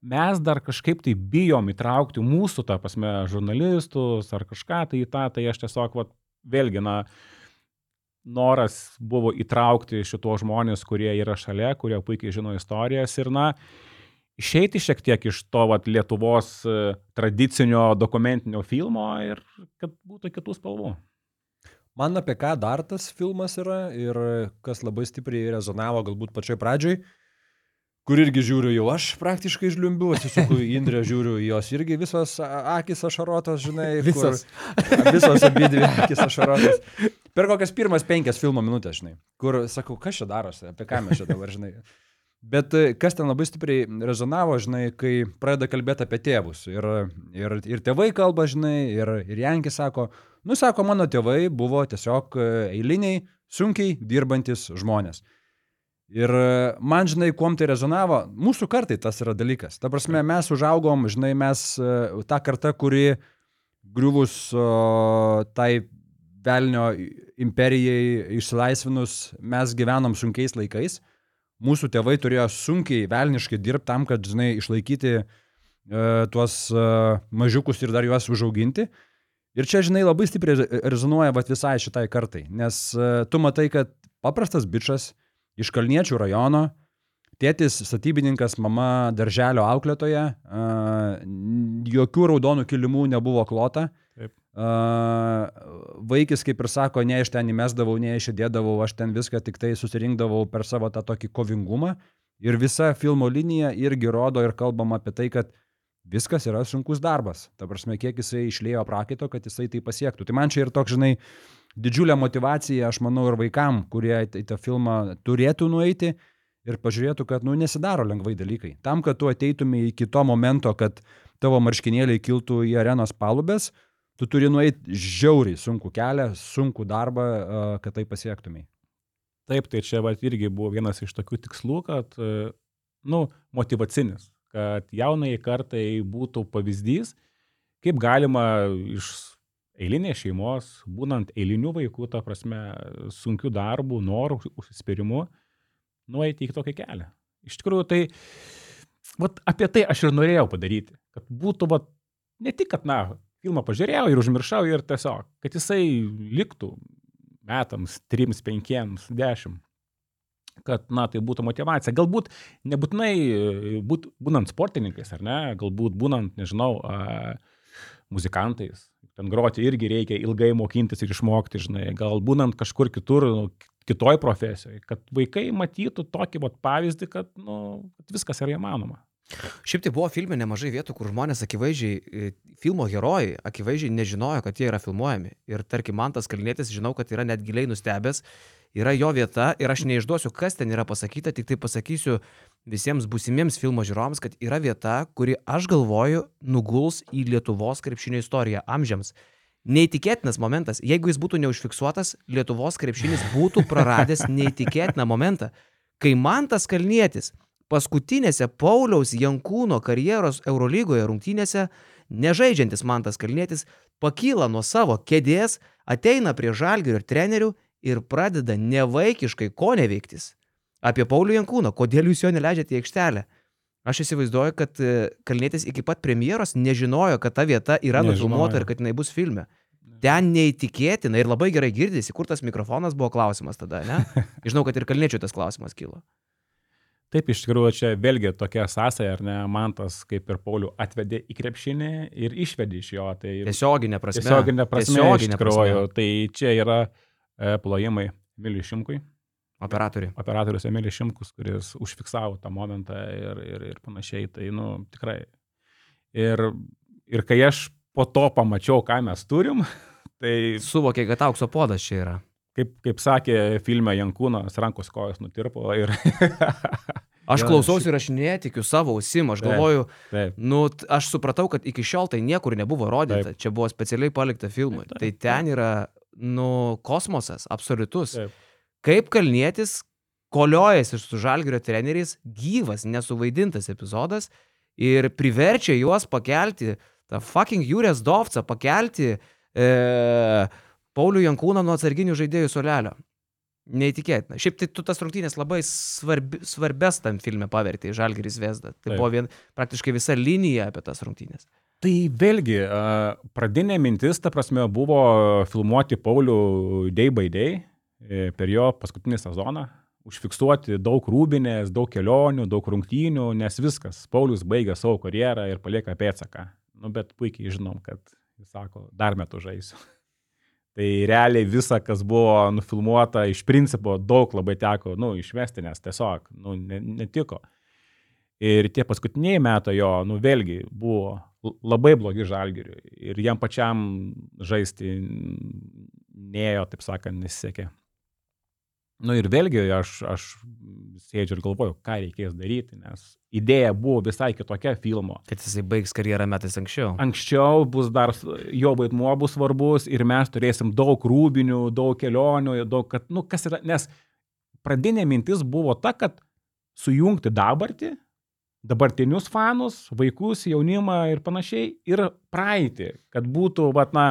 Speaker 2: Mes dar kažkaip tai bijom įtraukti mūsų, ta prasme, žurnalistus ar kažką tai į tą, tai aš tiesiog, vat, vėlgi, na, noras buvo įtraukti šitos žmonės, kurie yra šalia, kurie puikiai žino istorijas ir, na, išeiti šiek tiek iš to vat, Lietuvos e, tradicinio dokumentinio filmo ir kad būtų kitų spalvų.
Speaker 3: Man apie ką dar tas filmas yra ir kas labai stipriai rezonavo galbūt pačioj pradžioj, kur irgi žiūriu jau aš praktiškai žliumbiu, atsisuku į Indrę, žiūriu jos irgi visos akis ašarotos, žinai. kur-
Speaker 1: Visos.
Speaker 3: visos abi dvi akis ašarotos. Per kokias pirmas penkias filmo minutės, žinai. Kur sakau, kas čia darosi, apie ką mes čia dabar, žinai. Bet e, kas ten labai stipriai rezonavo, žinai, kai pradeda kalbėti apie tėvus. Ir, ir, ir tėvai kalba, žinai, ir, ir Jankis sako, nu sako, mano tėvai buvo tiesiog e, eiliniai, sunkiai dirbantis žmonės. Ir e, man, žinai, kuom tai rezonavo, mūsų kartai tas yra dalykas. Ta prasme, mes užaugom, žinai, mes ta karta, kuri griuvus o, tai velnio imperijai išsilaisvinus, mes gyvenom sunkiais laikais. Mūsų tėvai turėjo sunkiai, velniškai dirbti tam, kad, žinai, išlaikyti e, tuos e, mažiukus ir dar juos užauginti. Ir čia, žinai, labai stipriai re- rezonuoja vat, visai šitai kartai, nes e, tu matai, kad paprastas bičias iš Kalniečių rajono, tėtis statybininkas, mama darželio auklėtoja, a, n- jokių raudonų kilimų nebuvo klota.
Speaker 2: Taip.
Speaker 3: A, vaikis, kaip ir sako, ne iš ten įmesdavau, ne išėdėdavau, aš ten viską tik tai susirinkdavau per savo tą tokį kovingumą. Ir visa filmo linija irgi rodo ir kalbama apie tai, kad viskas yra sunkus darbas. Ta prasme, kiek jisai išlėjo prakaito, kad jisai tai pasiektų. Tai man čia ir toks, žinai, didžiulė motivacija, aš manau, ir vaikam, kurie į tą filmą turėtų nueiti ir pažiūrėtų, kad, nu, nesidaro lengvai dalykai. Tam, kad tu ateitumai iki to momento, kad tavo marškinėliai kiltų į arenos palubės, tu turi nueiti žiauriai sunku kelią, sunku darbą, a, kad tai pasiektumai.
Speaker 2: Taip, tai čia vat, irgi buvo vienas iš tokių tikslų, kad, e, nu, motivacinis, kad jaunai kartai būtų pavyzdys, kaip galima iš eilinės šeimos, būnant eilinių vaikų, ta prasme, sunkių darbų, norų, užsispyrimu, nueiti į tokį kelią. Iš tikrųjų, tai vat, apie tai aš ir norėjau padaryti, kad būtų, vat, ne tik, kad, na, filmą pažiūrėjau ir užmiršau ir tiesiog, kad jisai liktų metams, trims, penkiems, dešimt. Kad, na, tai būtų motivacija. Galbūt nebūtinai būt, būnant sportininkais, ar ne, galbūt būnant, nežinau, a, muzikantais. Ten groti irgi reikia ilgai mokintis ir išmokti, žinai, gal būnant kažkur kitur, nu, kitoj profesijoje, kad vaikai matytų tokį vat, pavyzdį, kad, nu, kad viskas yra įmanoma.
Speaker 1: Šiaip tai buvo filme nemažai vietų, kur žmonės akivaizdžiai, e, filmo herojai akivaizdžiai nežinojo, kad jie yra filmuojami. Ir tarkim, man tas kalnėtis, žinau, kad yra net giliai nustebęs, yra jo vieta ir aš neišduosiu, kas ten yra pasakyta, tik tai pasakysiu visiems būsimiems filmo žiūrovams, kad yra vieta, kuri, aš galvoju, nuguls į Lietuvos krepšinio istoriją amžiams. Neįtikėtinas momentas. Jeigu jis būtų neužfiksuotas, Lietuvos krepšinis būtų praradęs neįtikėtiną momentą, kai man tas kalnietis paskutinėse Pauliaus Jankūno karjeros Eurolygoje rungtynėse, nežaidžiantis Mantas Kalnietis, pakyla nuo savo kėdės, ateina prie žalgių ir trenerių ir pradeda nevaikiškai ko neveiktis. Apie Paulių Jankūną, kodėl jūs jo neleidžiate į aikštelę? Aš įsivaizduoju, kad e, Kalnietis iki pat premjeros nežinojo, kad ta vieta yra nufilmuota ir kad jinai bus filme. Ten neįtikėtina ir labai gerai girdisi, kur tas mikrofonas buvo klausimas tada, ne? Žinau, kad ir Kalniečiui tas klausimas kilo.
Speaker 2: Taip, iš tikrųjų, čia vėlgi tokia sąsaja, ar ne, man tas kaip ir Paulių atvedė į krepšinį ir išvedė iš jo. Tai
Speaker 1: Tiesioginė prasme.
Speaker 2: tiesioginė prasme,
Speaker 1: Tiesioginė
Speaker 2: tikrųjų. Tai čia yra e, plojimai Emiliui Šimkui,
Speaker 1: Operatoriui.
Speaker 2: operatorius Emilis Šimkus, kuris užfiksavo tą momentą ir, ir, ir panašiai. Tai, nu, tikrai. Ir, ir kai aš po to pamačiau, ką mes turim, tai
Speaker 1: Suvokė, kad aukso podas čia yra.
Speaker 2: Kaip, kaip sakė filme Jankūnas, rankos kojos nutirpo ir...
Speaker 1: Aš klausausi ir aš netikiu savo ausim, aš
Speaker 2: Taip.
Speaker 1: galvoju,
Speaker 2: Taip,
Speaker 1: nu, t- aš supratau, kad iki šiol tai niekur nebuvo rodyta,
Speaker 2: Taip.
Speaker 1: čia buvo specialiai palikta filmui.
Speaker 2: Taip,
Speaker 1: Tai
Speaker 2: taip,
Speaker 1: ten yra, nu, kosmosas, absoliutus.
Speaker 2: taip.
Speaker 1: Kaip kalnietis koliojasi su žalgerio treneriais, gyvas, nesuvaidintas epizodas ir priverčia juos pakelti, tą fucking Jūrės Dovcą, pakelti e, Paulių Jankūną nuo atsarginių žaidėjų solelio. Neįtikėtina. Šiaip tai tu tas rungtynės labai svarbi, svarbes tam filme pavertė į Žalgeris Vesdą. Tai
Speaker 2: Taip.
Speaker 1: buvo vien, praktiškai visa linija apie tas rungtynės.
Speaker 2: Tai vėlgi, pradinė mintis, ta prasme, buvo filmuoti Paulių day by day e, per jo paskutinį sezoną. užfiksuoti daug rūbinės, daug kelionių, daug rungtynių, nes viskas. Paulius baigia savo karjerą ir palieka pėtsaką. Nu, bet puikiai žinom, kad jis sako, dar metų žaisiu. Tai realiai visa, kas buvo nufilmuota, iš principo daug labai teko, nu, išmesti, nes tiesiog, nu, netiko. Ir tie paskutiniai metai jo, nu, vėlgi buvo labai blogi žalgiriui. Ir jam pačiam žaisti neėjo, taip sakant, nesisekė. Nu ir vėlgi aš, aš sėdžiu ir galvoju, ką reikės daryti, nes idėja buvo visai kitokia filmo.
Speaker 1: Kad jisai baigs karjerą metais anksčiau.
Speaker 2: Anksčiau bus dar, jo vaidmuo bus svarbus ir mes turėsim daug rūbinių, daug kelionių, daug, kad, nu, kas yra, nes pradinė mintis buvo ta, kad sujungti dabartį, dabartinius fanus, vaikus, jaunimą ir panašiai, ir praeitį, kad būtų, vat, na,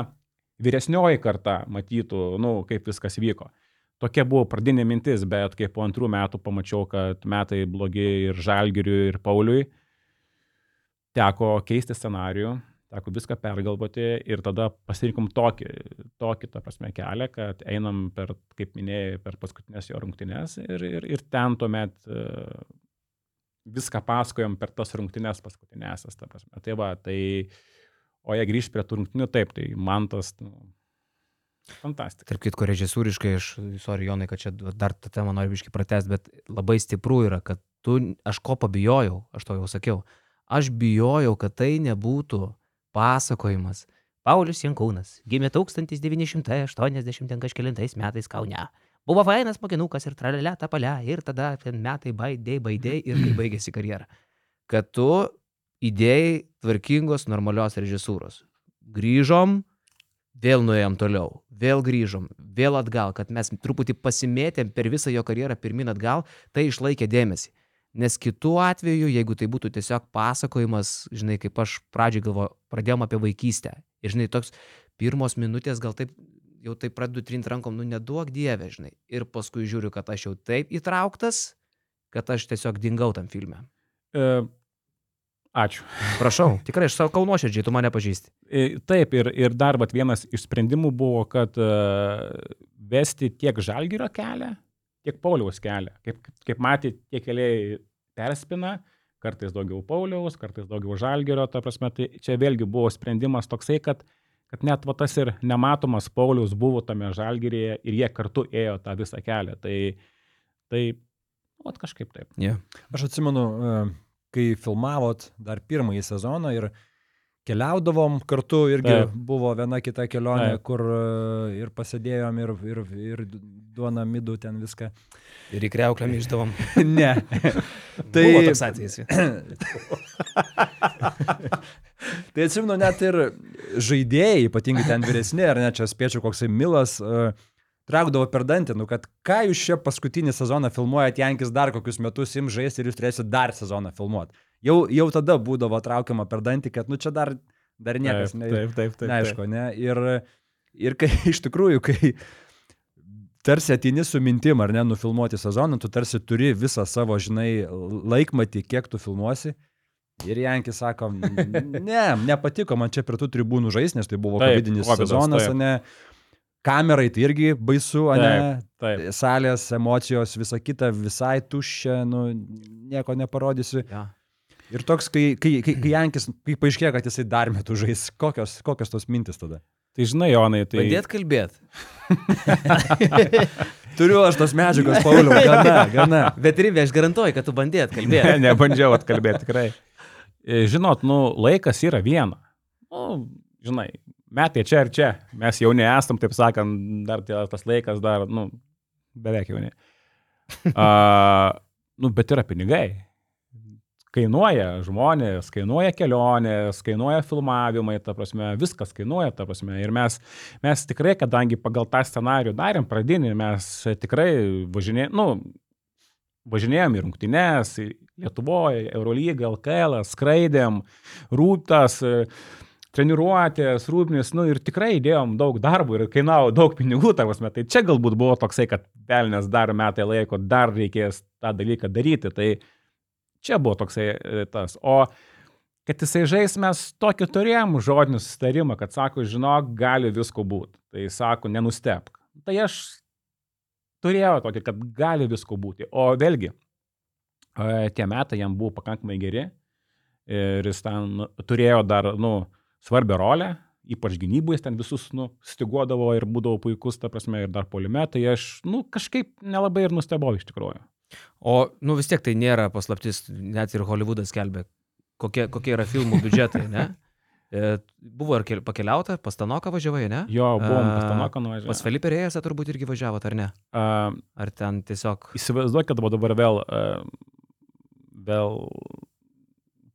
Speaker 2: vyresnioji karta matytų, nu, kaip viskas vyko. Tokia buvo pradinė mintis, bet kai po antrų metų pamačiau, kad metai blogi ir Žalgiriui, ir Pauliui, teko keisti scenarijų, teko viską pergalvoti ir tada pasirinkom tokį, tokį, ta prasme, kelią, kad einam per, kaip minėjai, per paskutinės jo rungtynės ir, ir, ir ten tuomet uh, viską pasakojom per tas rungtynės paskutinėsias, ta prasme. Tai va, tai, o jei grįžti prie tų rungtynių, taip, tai man tas, nu, Fantastika.
Speaker 1: Tarp kitko, režisūriškai, aš, sorry, Jonai, kad čia dar tą temą noriu biškai pratesti, bet labai stipru yra, kad tu, aš ko pabijojau, aš to jau sakiau, aš bijojau, kad tai nebūtų pasakojimas. Paulius Jankūnas gimė 1980 kažkėlintais metais Kaune. Buvo fainas mokinukas ir tralelė tapalė ir tada metai baidėjai, baidėjai ir kai baigėsi karjerą. Kad tu įdėjai tvarkingos, normalios režisūros. Grįžom, vėl nuėjom toliau, vėl grįžom, vėl atgal, kad mes truputį pasimėtėm per visą jo karjerą pirmin atgal, tai išlaikė dėmesį. Nes kitų atveju, jeigu tai būtų tiesiog pasakojimas, žinai, kaip aš pradžiai galvoju, pradėjom apie vaikystę. Ir žinai, toks pirmos minutės gal taip, jau taip pradedu trint rankom, nu neduok dievę, žinai. Ir paskui žiūriu, kad aš jau taip įtrauktas, kad aš tiesiog dingau tam filme.
Speaker 2: E, Ačiū.
Speaker 1: Prašau, tikrai aš savo kaunuoširdžiai, tu mane pažįsti.
Speaker 2: Taip, ir, ir dar vat, vienas iš sprendimų buvo, kad uh, vesti tiek žalgyro kelią, tiek Pauliaus kelią. Kaip, kaip matė, tie keliai perspina, kartais daugiau Pauliaus, kartais daugiau žalgyro, ta prasme, tai čia vėlgi buvo sprendimas toksai, kad, kad net va, tas ir nematomas Pauliaus buvo tame žalgyrėje ir jie kartu ėjo tą visą kelią. Tai, tai o kažkaip taip.
Speaker 1: Yeah.
Speaker 3: Aš atsimenu, uh kai filmavot dar pirmąjį sezoną ir keliaudavom kartu, irgi Taip. buvo viena kita kelionė, Taip. kur e, ir pasėdėjom, ir, ir, ir duona midų ten viską.
Speaker 1: Ir į kreuklę myždavom.
Speaker 3: ne.
Speaker 1: tai buvo toks atvejis.
Speaker 3: tai atsimenu net ir žaidėjai, ypatingai ten vyresni, ar ne, čia spėčiau koksai Milas, uh, traukdavo per dantį, nu kad ką jūs čia paskutinį sezoną filmuojat, Jankis dar kokius metus im žais ir jūs turėsite dar sezoną filmuoti. Jau, jau tada būdavo traukiama per dantį, kad nu čia dar, dar niekas
Speaker 2: taip, ne, taip, taip, taip,
Speaker 3: neaišku, ne? Ir, ir kai iš tikrųjų, kai tarsi atini su mintim, ar ne, nufilmuoti sezoną, tu tarsi turi visą savo, žinai, laikmatį, kiek tu filmuosi. Ir Jankis sako, ne, nepatiko man čia prie tų tribūnų žais, nes tai buvo kovidinis sezonas, taip. ne kamerai tai irgi baisu, o ne? Taip, taip. Salės, emocijos, visa kita visai tuščia, nu, nieko neparodysi. Ja. Ir toks, kai, kai, kai, kai Jankis, kai paaiškėjo, kad jisai dar metų žais, kokios, kokios tos mintis tada?
Speaker 2: Tai žinai, Jonai, tai...
Speaker 1: Pradėt kalbėt.
Speaker 3: Turiu aš tos medžiagos, Pauliau, gana, gana.
Speaker 1: Bet ribė, aš garantuoju, kad tu bandėt kalbėti.
Speaker 2: ne, nebandžiau atkalbėti, tikrai. E, žinot, nu, laikas yra viena. Nu, žinai, metai čia ir čia. Mes jau nesam, taip sakant, dar tas laikas dar, nu, beveik jau ne. Uh, nu, bet yra pinigai. Kainuoja žmonės, kainuoja kelionės, kainuoja filmavimai, ta prasme, viskas kainuoja, ta prasme. Ir mes, mes tikrai, kadangi pagal tą scenarių darėm pradinį, mes tikrai važinėjom, nu, važinėjom į rungtynes, Lietuvoje, Eurolygą, LKL, skraidėm, rūtas. Uh, treniruotės, rūpnis, nu ir tikrai įdėjom daug darbų ir kainavo daug pinigų, tavas metai. Tai čia galbūt buvo toksai, kad pelnės dar metai laiko, dar reikės tą dalyką daryti. Tai čia buvo toksai e, tas. O kad jisai žais, mes tokį turėjom žodinį susitarimą, kad sako, žinok, gali visko būti. Tai sako, nenustepk. Tai aš turėjo tokį, kad gali visko būti. O vėlgi, e, tie metai jam buvo pakankamai geri ir jis ten turėjo dar, nu, svarbią rolę, ypač gynybų jis ten visus, nu, stiguodavo ir būdavo puikus, ta prasme, ir dar polime, tai aš, nu, kažkaip nelabai ir nustebau iš tikrųjų.
Speaker 1: O, nu vis tiek tai nėra paslaptis, net ir Hollywoodas kelbė, kokie, kokie yra filmų biudžetai, ne? E, buvo ir kel- pakeliauta, pas Tanoką važiavai, ne?
Speaker 2: Jo, buvom pas Tanoką nuvažiavę.
Speaker 1: Pas Felipe Rėjasą turbūt irgi važiavot, ar ne?
Speaker 2: A,
Speaker 1: Ar ten tiesiog...
Speaker 2: Įsivaizduok, kad dabar vėl, a, vėl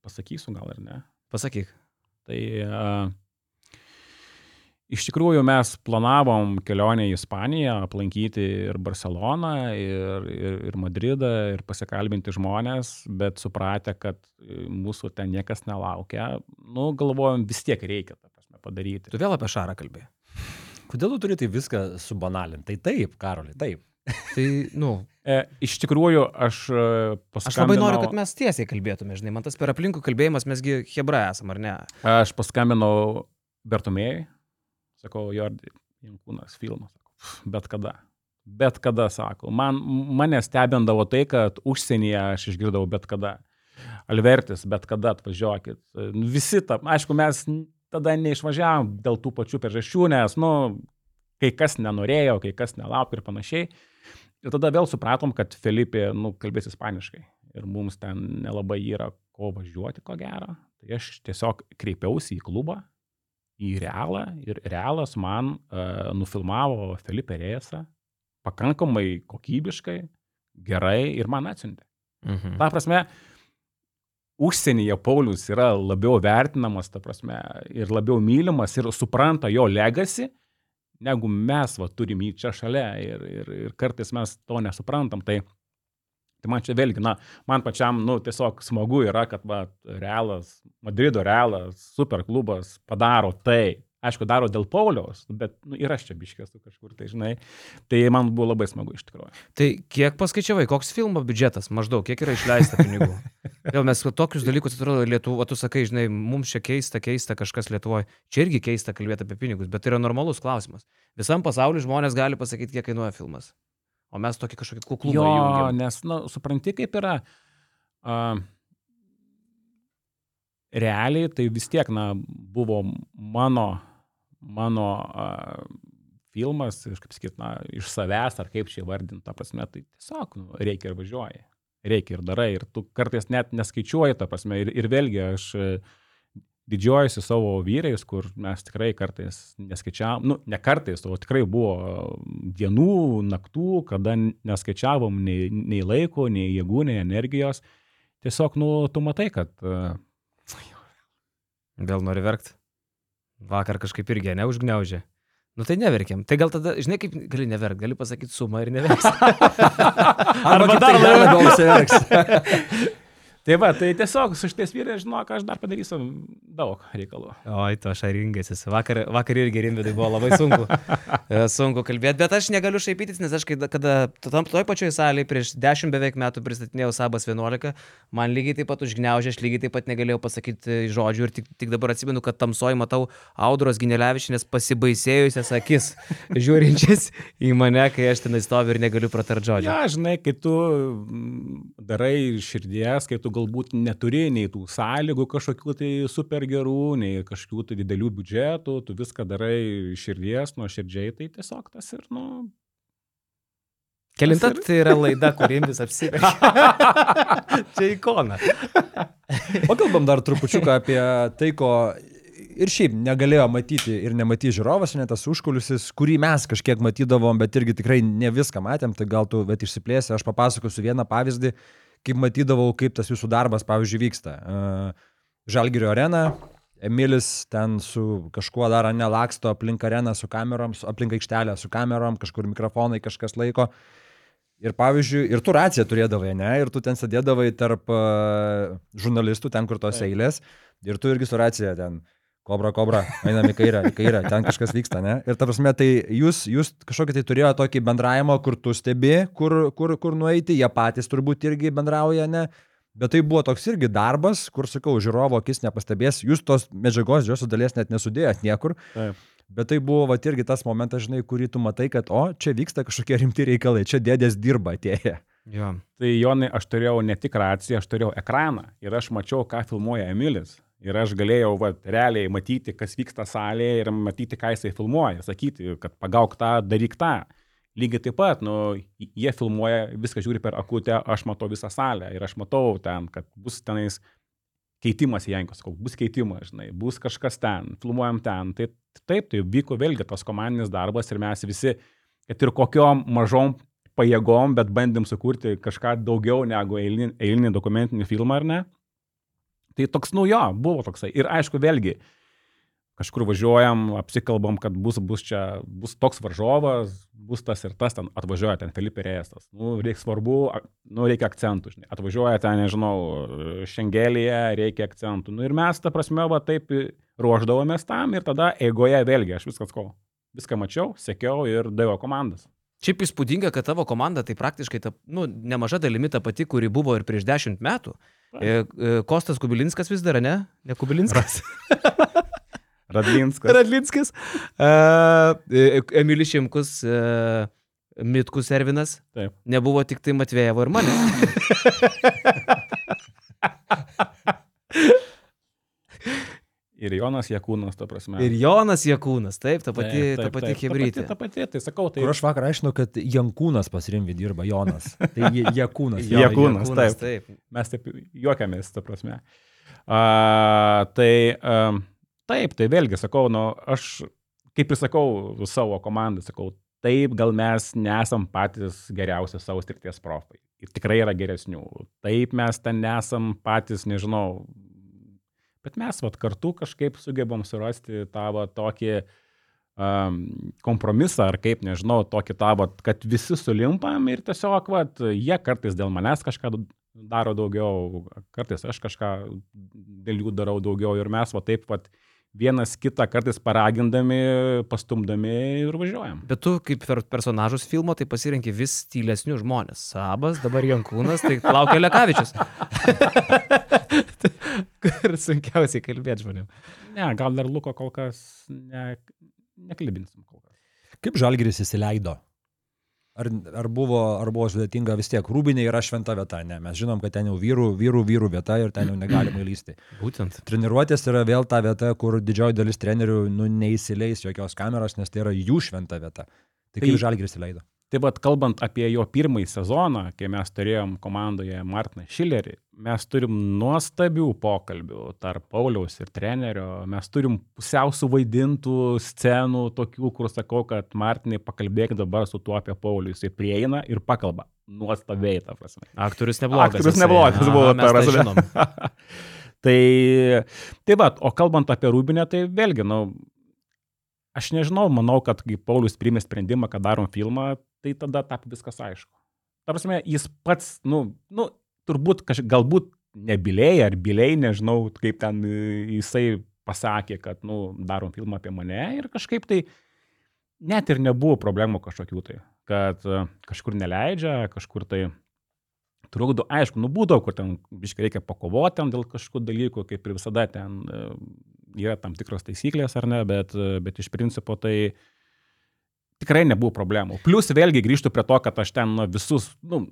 Speaker 2: pasakysiu gal ar ne.
Speaker 1: Pasakyk.
Speaker 2: Tai a, iš tikrųjų mes planavom kelionę į Ispaniją, aplankyti ir Barceloną, ir, ir, ir Madridą, ir pasikalbinti žmonės, bet supratę, kad e, mūsų ten niekas nelaukia, nu, galvojom, vis tiek reikia tą prasme padaryti.
Speaker 1: Tu vėl apie Šarą kalbėjai.
Speaker 3: Kodėl tu turi tai viską subanalint? Tai taip, Karoli, taip.
Speaker 1: Tai, nu,
Speaker 2: E, iš tikrųjų, aš e, paskambinau.
Speaker 1: aš labai noriu, kad mes tiesiai kalbėtume, žinai, man tas per aplinkų kalbėjimas, mesgi Hebra esam, ar ne?
Speaker 2: Aš paskambinau Bertumėjai, sakau, Jordi, Jankūnas filmas, sakau, "Pf, bet kada. Bet kada, sako. Man, mane stebindavo tai, kad užsienyje aš išgirdau bet kada. Alvertis, bet kada atvažiuokit. Visi, ta, aišku, mes tada neišvažiavom dėl tų pačių priežasčių, nes, nu, kai kas nenorėjo, kai kas nelaukė ir panašiai. Ir tada vėl supratom, kad Filipė, nu, kalbės ispaniškai. Ir mums ten nelabai yra ko važiuoti, ko gero. Tai aš tiesiog kreipiausi į klubą, į Realą ir Realas man uh, nufilmavo Filipė Rėsą pakankamai kokybiškai, gerai ir man atsiuntė.
Speaker 1: Mhm.
Speaker 2: Ta prasme, užsienyje Paulius yra labiau vertinamas, ta prasme, ir labiau mylimas ir supranta jo legacy, negu mes va, turim jį čia šalia ir, ir, ir kartais mes to nesuprantam. Tai, tai man čia vėlgi, na, man pačiam, nu, tiesiog smagu yra, kad va, Realas, Madrido Realas, superklubas padaro tai. Aišku, daro dėl Pauliaus, bet nu, ir aš čia biškės kažkur, tai žinai. Tai man buvo labai smagu iš tikrųjų.
Speaker 1: Tai kiek paskaičiavai, koks filmo biudžetas maždaug, kiek yra išleista pinigų? Vėl mes tokius dalykus, atrodo, Lietuva, tu sakai, žinai, mums čia keista, keista kažkas Lietuvoje. Čia irgi keista kalbėti apie pinigus, bet tai yra normalus klausimas. Visam pasauliu žmonės gali pasakyti, kiek kainuoja filmas. O mes tokį kažkokį kuklumą
Speaker 2: Jo,
Speaker 1: įjungiam.
Speaker 2: nes, na, supranti, kaip yra. Uh, realiai tai vis tiek, na, buvo mano, mano uh, filmas, iš, kaip sakyt, na, iš savęs, ar kaip čia vardinti, ta prasme, tai tiesiog nu, reikia ir važiuoji. Reikia ir darai. Ir tu kartais net neskaičiuoji, ta prasme. Ir, ir vėlgi aš e, didžiuojuosi savo vyrais, kur mes tikrai kartais neskaičiavom, nu, ne kartais, o tikrai buvo dienų, naktų, kada neskaičiavom nei, nei laiko, nei jėgų, nei energijos. Tiesiog, nu, tu matai, kad uh,
Speaker 1: Vėl nori verkti. Vakar kažkaip irgi neužgniaužė. Nu tai neverkiam. Tai gal tada, žinai, kaip gali neverkti, gali pasakyti sumą ir neverkti.
Speaker 3: Arba dar labiau užsiverks.
Speaker 2: Tai va, tai tiesiog su šitais vyrais žinok, aš dar padarysiu daug reikalų.
Speaker 1: Oi, tu aš ringęsis. Vakar, vakar irgi rimvidai buvo labai sunku. E, sunku kalbėti, bet aš negaliu šaipytis, nes aš, kai, kada tam toj pačioj salėje prieš 10 beveik metų pristatinėjau Sabas 11, man lygiai taip pat užgneužė, aš lygiai taip pat negalėjau pasakyti žodžių ir tik, tik dabar atsimenu, kad tamsoji matau Audros Ginelevičinės pasibaisėjusias akis, žiūrinčias į mane, kai aš ten stoviu ir negaliu pratart žodžio.
Speaker 2: Ja, žinai, kai tu darai širdies, kai tu galbūt neturi nei tų sąlygų kažkokių tai super gerų, nei kažkokių tai didelių biudžetų, tu viską darai iš širdies, nuo širdžiai, tai tiesiog tas ir, nu...
Speaker 1: Kelinta tai yra laida, kurim vis apsivežė. Čia ikona.
Speaker 3: Pakalbam dar trupučiuką apie tai, ko ir šiaip negalėjo matyti ir nematyti žiūrovas, ne tas užkuliusis, kurį mes kažkiek matydavom, bet irgi tikrai ne viską matėm, tai gal tu, bet išsiplėsi, aš papasakosiu vieną pavyzdį, kaip matydavau, kaip tas jūsų darbas, pavyzdžiui, vyksta. Žalgirio arena, Emilis ten su kažkuo dar nelaksto aplink areną su kamerom, su- aplink aikštelę su kamerom, kažkur mikrofonai kažkas laiko. Ir pavyzdžiui, ir tu raciją turėdavai, ne? Ir tu ten sėdėdavai tarp žurnalistų, ten kur tos eilės. Ir tu irgi su racija ten. Kobra, kobra, einam į kairę, į kairę, ten kažkas vyksta, ne? Ir ta prasme, tai jūs, jūs kažkokį tai turėjo tokį bendravimą, kur tu stebi, kur, kur, kur nueiti, jie patys turbūt irgi bendrauja, ne? Bet tai buvo toks irgi darbas, kur, sakau, žiūrovo akis nepastebės, jūs tos medžiagos didžiosios dalies net nesudėjot niekur,
Speaker 2: Taip.
Speaker 3: Bet tai buvo va, irgi tas momentas, žinai, kurį tu matai, kad, o, čia vyksta kažkokie rimti reikalai, čia dėdės dirba atėję.
Speaker 1: Jo.
Speaker 2: Tai Jonai, aš turėjau ne tik raciją, aš turėjau ekraną ir aš mačiau, ką filmuoja Emilis. Ir aš galėjau va, realiai matyti, kas vyksta salėje ir matyti, ką jisai filmuoja. Sakyti, kad pagauk tą, daryk tą. Lygiai taip pat, nu, jie filmuoja, viską žiūri per akutę, aš matau visą salę ir aš matau ten, kad bus tenais keitimas į Jankos, bus keitimas, žinai, bus kažkas ten, filmuojam ten. Tai taip, tai vyko vėlgi tas komandinis darbas ir mes visi, kad ir kokiom mažom pajėgom, bet bandėm sukurti kažką daugiau negu eilinį, eilinį dokumentinį filmą, ar ne? Tai toks, nu jo, buvo toksai. Ir aišku, vėlgi, kažkur važiuojam, apsikalbam, kad bus, bus čia, bus toks varžovas, bus tas ir tas, ten atvažiuoja ten Felipe Rėstas. Nu, reikia svarbu, nu, reikia akcentų, žinai. Atvažiuoja ten, nežinau, Šengelėje, reikia akcentų. Nu ir mes, ta prasme, va taip ruoždavomės tam ir tada eigoje vėlgi aš viskas ko. Viską mačiau, sekiau ir daviau komandas.
Speaker 1: Šiaip įspūdinga, kad tavo komanda tai praktiškai, ta, nu, nemaža dalimi ta pati, kuri buvo ir prieš dešimt metų. E, e, Kostas Kubilinskas vis dar, ne? Ne Kubilinskas.
Speaker 2: Radlinskas.
Speaker 1: Radlinskas. Uh, Emilis Šimkus, uh, Mitkus Ervinas.
Speaker 2: Taip.
Speaker 1: Nebuvo tik tai Matvėjevo ir mane.
Speaker 2: Ir Jonas Jakūnas, ta prasme.
Speaker 1: ir Jonas Jakūnas, taip, ta pati,
Speaker 2: Taip,
Speaker 1: ta
Speaker 2: taip,
Speaker 1: pati
Speaker 2: taip,
Speaker 1: hebrytė.
Speaker 2: Ta pati, ta pati, tai sakau, tai
Speaker 3: Kur aš vakar aiškinau, kad Jankūnas pas Rimvi dirba Jonas. Tai Je- Jakūnas.
Speaker 2: Jo. Jakūnas, taip.
Speaker 1: taip.
Speaker 2: mes taip juokiamės, ta prasme. A, tai um, taip, tai vėlgi sakau, nu, aš kaip ir sakau savo komandai, sakau, taip, gal mes nesam patys geriausi savo srities profai. Ir tikrai yra geresnių. Taip, mes ten nesam patys, nežinau, bet mes vat, kartu kažkaip sugebam surasti tą vat, tokį um, kompromisą, ar kaip, nežinau, tokį tą, vat, kad visi sulimpam ir tiesiog, vat, jie kartais dėl manęs kažką daro daugiau, kartais aš kažką dėl jų darau daugiau ir mes, va taip, va vienas kitą kartais paragindami, pastumdami ir važiuojam.
Speaker 1: Bet tu kaip per personažus filmo, tai pasirenki vis tylesnius žmonės. Sabas, dabar Jankūnas, tai laukia Lekavičius. Ir sunkiausiai kalbėti žmonėm.
Speaker 2: Ne, gal dar Luko kol kas ne, neklibinsim kol kas.
Speaker 3: Kaip Žalgiris įsileido? Ar, ar, buvo, ar buvo sudėtinga vis tiek? Rūbinė yra šventa vieta, ne? Mes žinom, kad ten jau vyrų, vyrų, vyrų vieta ir ten jau negalima įlysti.
Speaker 1: Būtent.
Speaker 3: Treniruotės yra vėl ta vieta, kur didžioji dalis trenerių nu, neįsileis jokios kameros, nes tai yra jų šventa vieta. Tai kaip
Speaker 2: Tai-
Speaker 3: Žalgiris įleido?
Speaker 2: Tai vad, kalbant apie jo pirmąjį sezoną, kai mes turėjom komandoje Martiną Šilerį, mes turim nuostabių pokalbių tarp Pauliaus ir trenerio, mes turim pusiau suvaidintų scenų, tokių, kur sakau, kad Martinai pakalbėk dabar su tuo apie Paulių, jisai prieina ir pakalba. Nuostabiai, ta prasme.
Speaker 1: Aktorius neblogas.
Speaker 2: Aktorius neblogas buvo, ta prasme. tai, tai va, o kalbant apie Rūbinę, tai vėlgi, nu, aš nežinau, manau, kad kai Paulius priėmė sprendimą, kad darom filmą, tai tada tapo viskas aišku. Ta prasme, jis pats, nu, nu turbūt kaž, galbūt nebiliai ar biliai, nežinau, kaip ten e, jisai pasakė, kad, nu, darom filmą apie mane ir kažkaip tai net ir nebuvo problemų kažkokių tai, kad e, kažkur neleidžia, kažkur tai trukdo, aišku, nu būdavo, kur ten biškai reikia pakovoti ten dėl kažkokių dalykų, kaip ir visada ten e, yra tam tikros taisyklės ar ne, bet, bet iš principo tai tikrai nebuvo problemų. Plus vėlgi grįžtu prie to, kad aš ten visus, nu,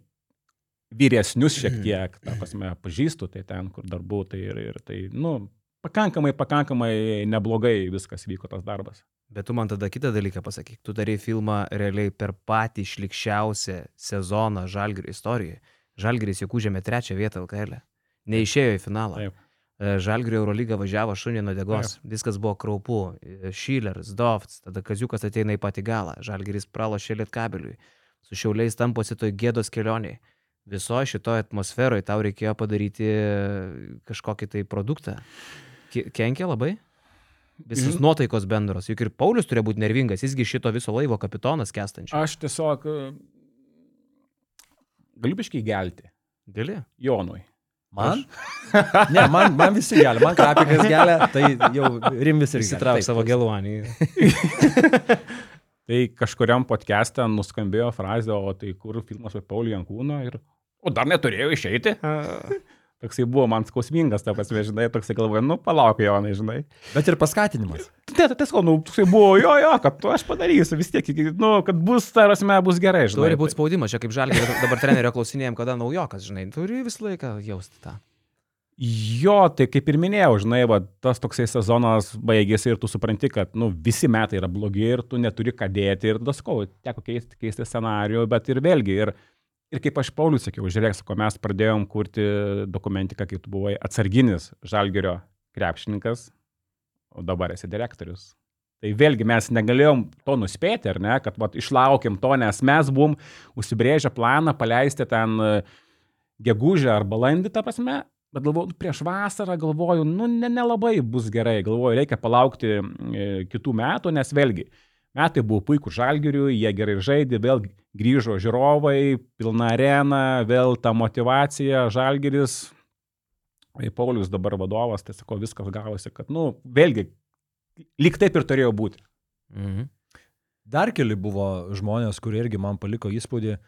Speaker 2: vyresnius šiek tiek, ta prasme, pažįstu, tai ten, kur dar buvau, tai ir, ir tai, nu, pakankamai, pakankamai neblogai viskas vyko tas darbas.
Speaker 1: Bet tu man tada kitą dalyką pasakyk. Tu darai filmą realiai per patį išlikščiausią sezoną Žalgirio istorijoje. Žalgiris juk užėmė trečią vietą LKL. E. Neišėjo į finalą.
Speaker 2: Taip.
Speaker 1: E, Žalgirio Eurolyga važiavo šunį nuo degos. Viskas buvo kraupu. Šileris, Dovts, tada Kaziukas ateina į patį galą. Žalgiris pralošė Lietkabeliui. Su šiauliais tamposi toj gėdos kelioniai. Visoje šitoje atmosferoje tau reikėjo padaryti kažkokį tai produktą. Ke- Kenkia labai? Visos
Speaker 2: Mhm.
Speaker 1: nuotaikos bendros. Juk ir Paulius turėjo būti nervingas, jisgi šito viso laivo kapitonas kestančias.
Speaker 2: Aš tiesiog e, galiu biškai gelti
Speaker 1: Gali?
Speaker 2: Jonui.
Speaker 3: Man? ne, man, man visi gelia, man krapikas gelia, tai jau rimvis ir
Speaker 1: Įsitrauk savo geluanį.
Speaker 2: Tai kažkuriam podcast'e nuskambėjo frazė, o tai kur filmas apie Paulį Jankūną ir... O dar neturėjau išeiti? Toksai buvo man skausmingas, ta prasme, žinai, toksai galvoju, nu, palauk, Jonai, žinai.
Speaker 3: Bet ir paskatinimas.
Speaker 2: Tai tai tiesiog, nu, toksai buvo, jo, jo, kad tu aš padarysiu, vis tiek, nu, kad bus, ta prasme, bus gerai, žinai.
Speaker 1: Turi būti spaudimas, čia kaip žalgiai, dabar trenerio klausinėjom, kada naujokas, žinai, turi visą laiką jausti tą.
Speaker 2: Jo, tai kaip ir minėjau, žinai, va, tas toksai sezonas baigėsi ir tu supranti, kad nu, visi metai yra blogi ir tu neturi ką dėti ir tada sakau, teko keisti, keisti scenarijų, bet ir vėlgi, ir, ir kaip aš Pauliui sakiau, žiūrėk, sako, mes pradėjom kurti dokumentiką, kai tu buvai atsarginis žalgerio krepšininkas, o dabar esi direktorius. Tai vėlgi mes negalėjom to nuspėti, ar ne, kad vat, išlaukiam to, nes mes buvom užsibrėžę planą paleisti ten e, gegužę ar balandį, ta prasme, Bet galvoju, nu, prieš vasarą galvoju, nu ne, nelabai bus gerai, galvoju, reikia palaukti e, kitų metų, nes vėlgi, metai buvo puikų žalgirių, jie gerai žaidė, vėl grįžo žiūrovai, pilna arena, vėl ta motivacija, žalgiris, e, Paulius dabar vadovas, tai sako, viskas gavosi, kad, nu, vėlgi, lyg taip ir turėjo būti.
Speaker 1: Mhm.
Speaker 3: Dar keli buvo žmonės, kurie irgi man paliko įspūdį.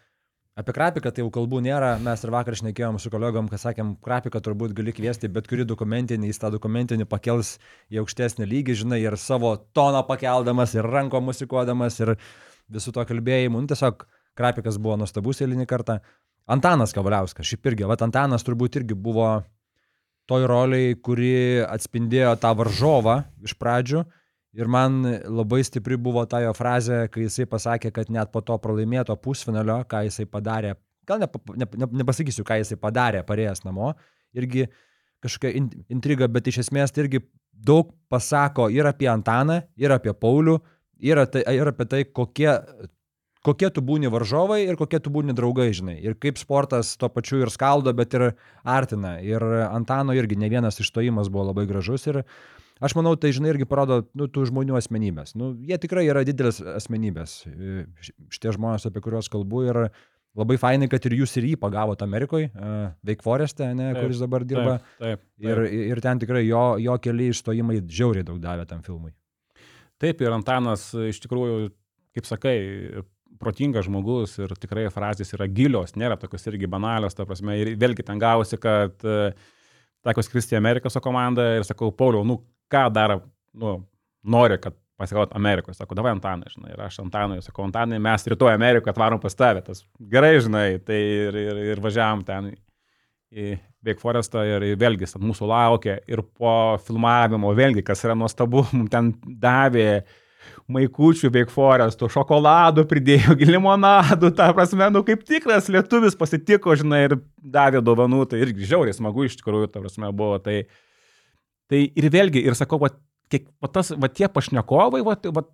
Speaker 3: Apie Krapiką tai jau kalbų nėra, mes ir vakar šnekėjom su kolegom, kad sakėm, Krapiką turbūt gali kviesti bet kurį dokumentinį, jis tą dokumentinį pakels į aukštesnį lygį, žinai, ir savo toną pakeldamas, ir ranko musikuodamas, ir visų to kalbėjimu. Nu, tiesiog Krapikas buvo nuostabus eilinį kartą. Antanas Kavaliauskas, šiaip irgi, va, Antanas turbūt irgi buvo toj roliai, kuri atspindėjo tą varžovą iš pradžių Ir man labai stipri buvo ta jo frazė, kai jisai pasakė, kad net po to pralaimėto pusfinalio, ką jisai padarė, gal ne, ne, ne, nepasakysiu, ką jisai padarė parėjęs namo, irgi kažkokia in, intriga, bet iš esmės tai irgi daug pasako ir apie Antaną, ir apie Paulių, ir, tai, ir apie tai, kokie, kokie tu būni varžovai ir kokie tu būni draugai, žinai. Ir kaip sportas tuo pačiu ir skaldo, bet ir artina. Ir Antano irgi ne vienas išstojimas buvo labai gražus. Ir Aš manau, tai žinai irgi parodo nu, tų žmonių asmenybės. Nu, jie tikrai yra didelės asmenybės. Šitie žmonės, apie kuriuos kalbu, ir labai fainai, kad ir jūs ir jį pagavot Amerikoje, uh, taip, kuris dabar dirba.
Speaker 2: Taip, taip, taip.
Speaker 3: Ir, ir ten tikrai jo, jo keli išstojimai žiauriai daug davė tam filmui.
Speaker 2: Taip, ir Antanas iš tikrųjų, kaip sakai, protingas žmogus ir tikrai frazės yra gilios, nėra tokios irgi banalios, ta prasme, ir vėlgi ten gavosi, kad uh, teko skristi į Ameriką su komanda ir sakau, Pauliau, nu, ką dar, nu, nori, kad pasikot Amerikoje. Sako, davai Antanai, žinai. Ir aš Antanai, sakau, Antanai, mes rytoj Amerikoje atvarom pas tavę. Tas gerai, žinai. Tai ir, ir, ir važiavam ten į Big Forestą ir, vėlgi mūsų laukia. Ir po filmavimo, vėlgi, kas yra nuostabu, mums ten davė maikučių Big Foresto, šokoladų pridėjo, limonadų, ta prasme, nu kaip tikras lietuvis pasitiko, žinai, ir davė dovanų, tai irgi žiauriai smagu iš tikrųjų, ta prasme, buvo. Tai, uh, Tai ir vėlgi, ir sakau, va, kiek, va, tas, va tie pašnekovai, va, va,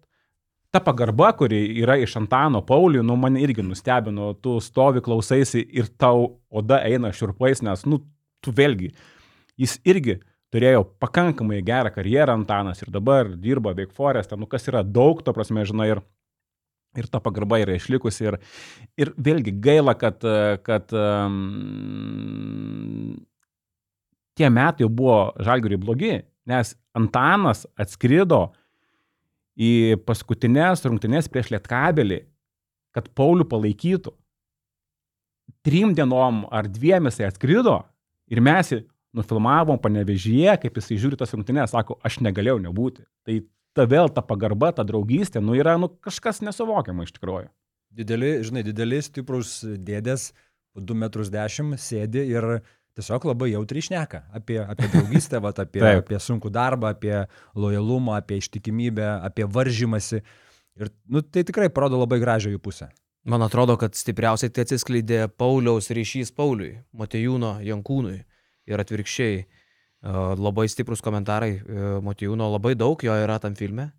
Speaker 2: ta pagarba, kuri yra iš Antano Paulių, nu mane irgi nustebino, tu stovi klausaisi ir tau oda eina širpais, nes, nu, tu vėlgi, jis irgi turėjo pakankamai gerą karjerą Antanas ir dabar dirba Big Forest, nu kas yra daug, to prasme, žinai, ir, ir ta pagarba yra išlikusi. Ir, ir vėlgi gaila, kad, kad um, tie metai jau buvo žalgiriui blogi, nes Antanas atskrido į paskutinės rungtynės prieš Lietkabelį, kad Paulių palaikytų. Trim dienom ar dviem jisai atskrido ir mes jį nufilmavom panevežyje, kaip jisai žiūri tas rungtynės, sako, aš negalėjau nebūti. Tai ta vėl ta pagarba, ta draugystė, nu yra nu, kažkas nesuvokiama iš tikrųjų.
Speaker 3: Dideli, žinai, dideli stiprus dėdės, 2 metrus 10 sėdi ir tiesiog labai jautriai šneka apie, apie draugystę, vat, apie, apie sunkų darbą, apie lojalumą, apie ištikimybę, apie varžymasi. Ir nu, tai tikrai parodo labai gražią jų pusę.
Speaker 1: Man atrodo, kad stipriausiai tai atsiskleidė Pauliaus ryšys Pauliui, Matejūno Jankūnui ir atvirkščiai. Labai stiprus komentarai Matejūno, labai daug jo yra tam filme.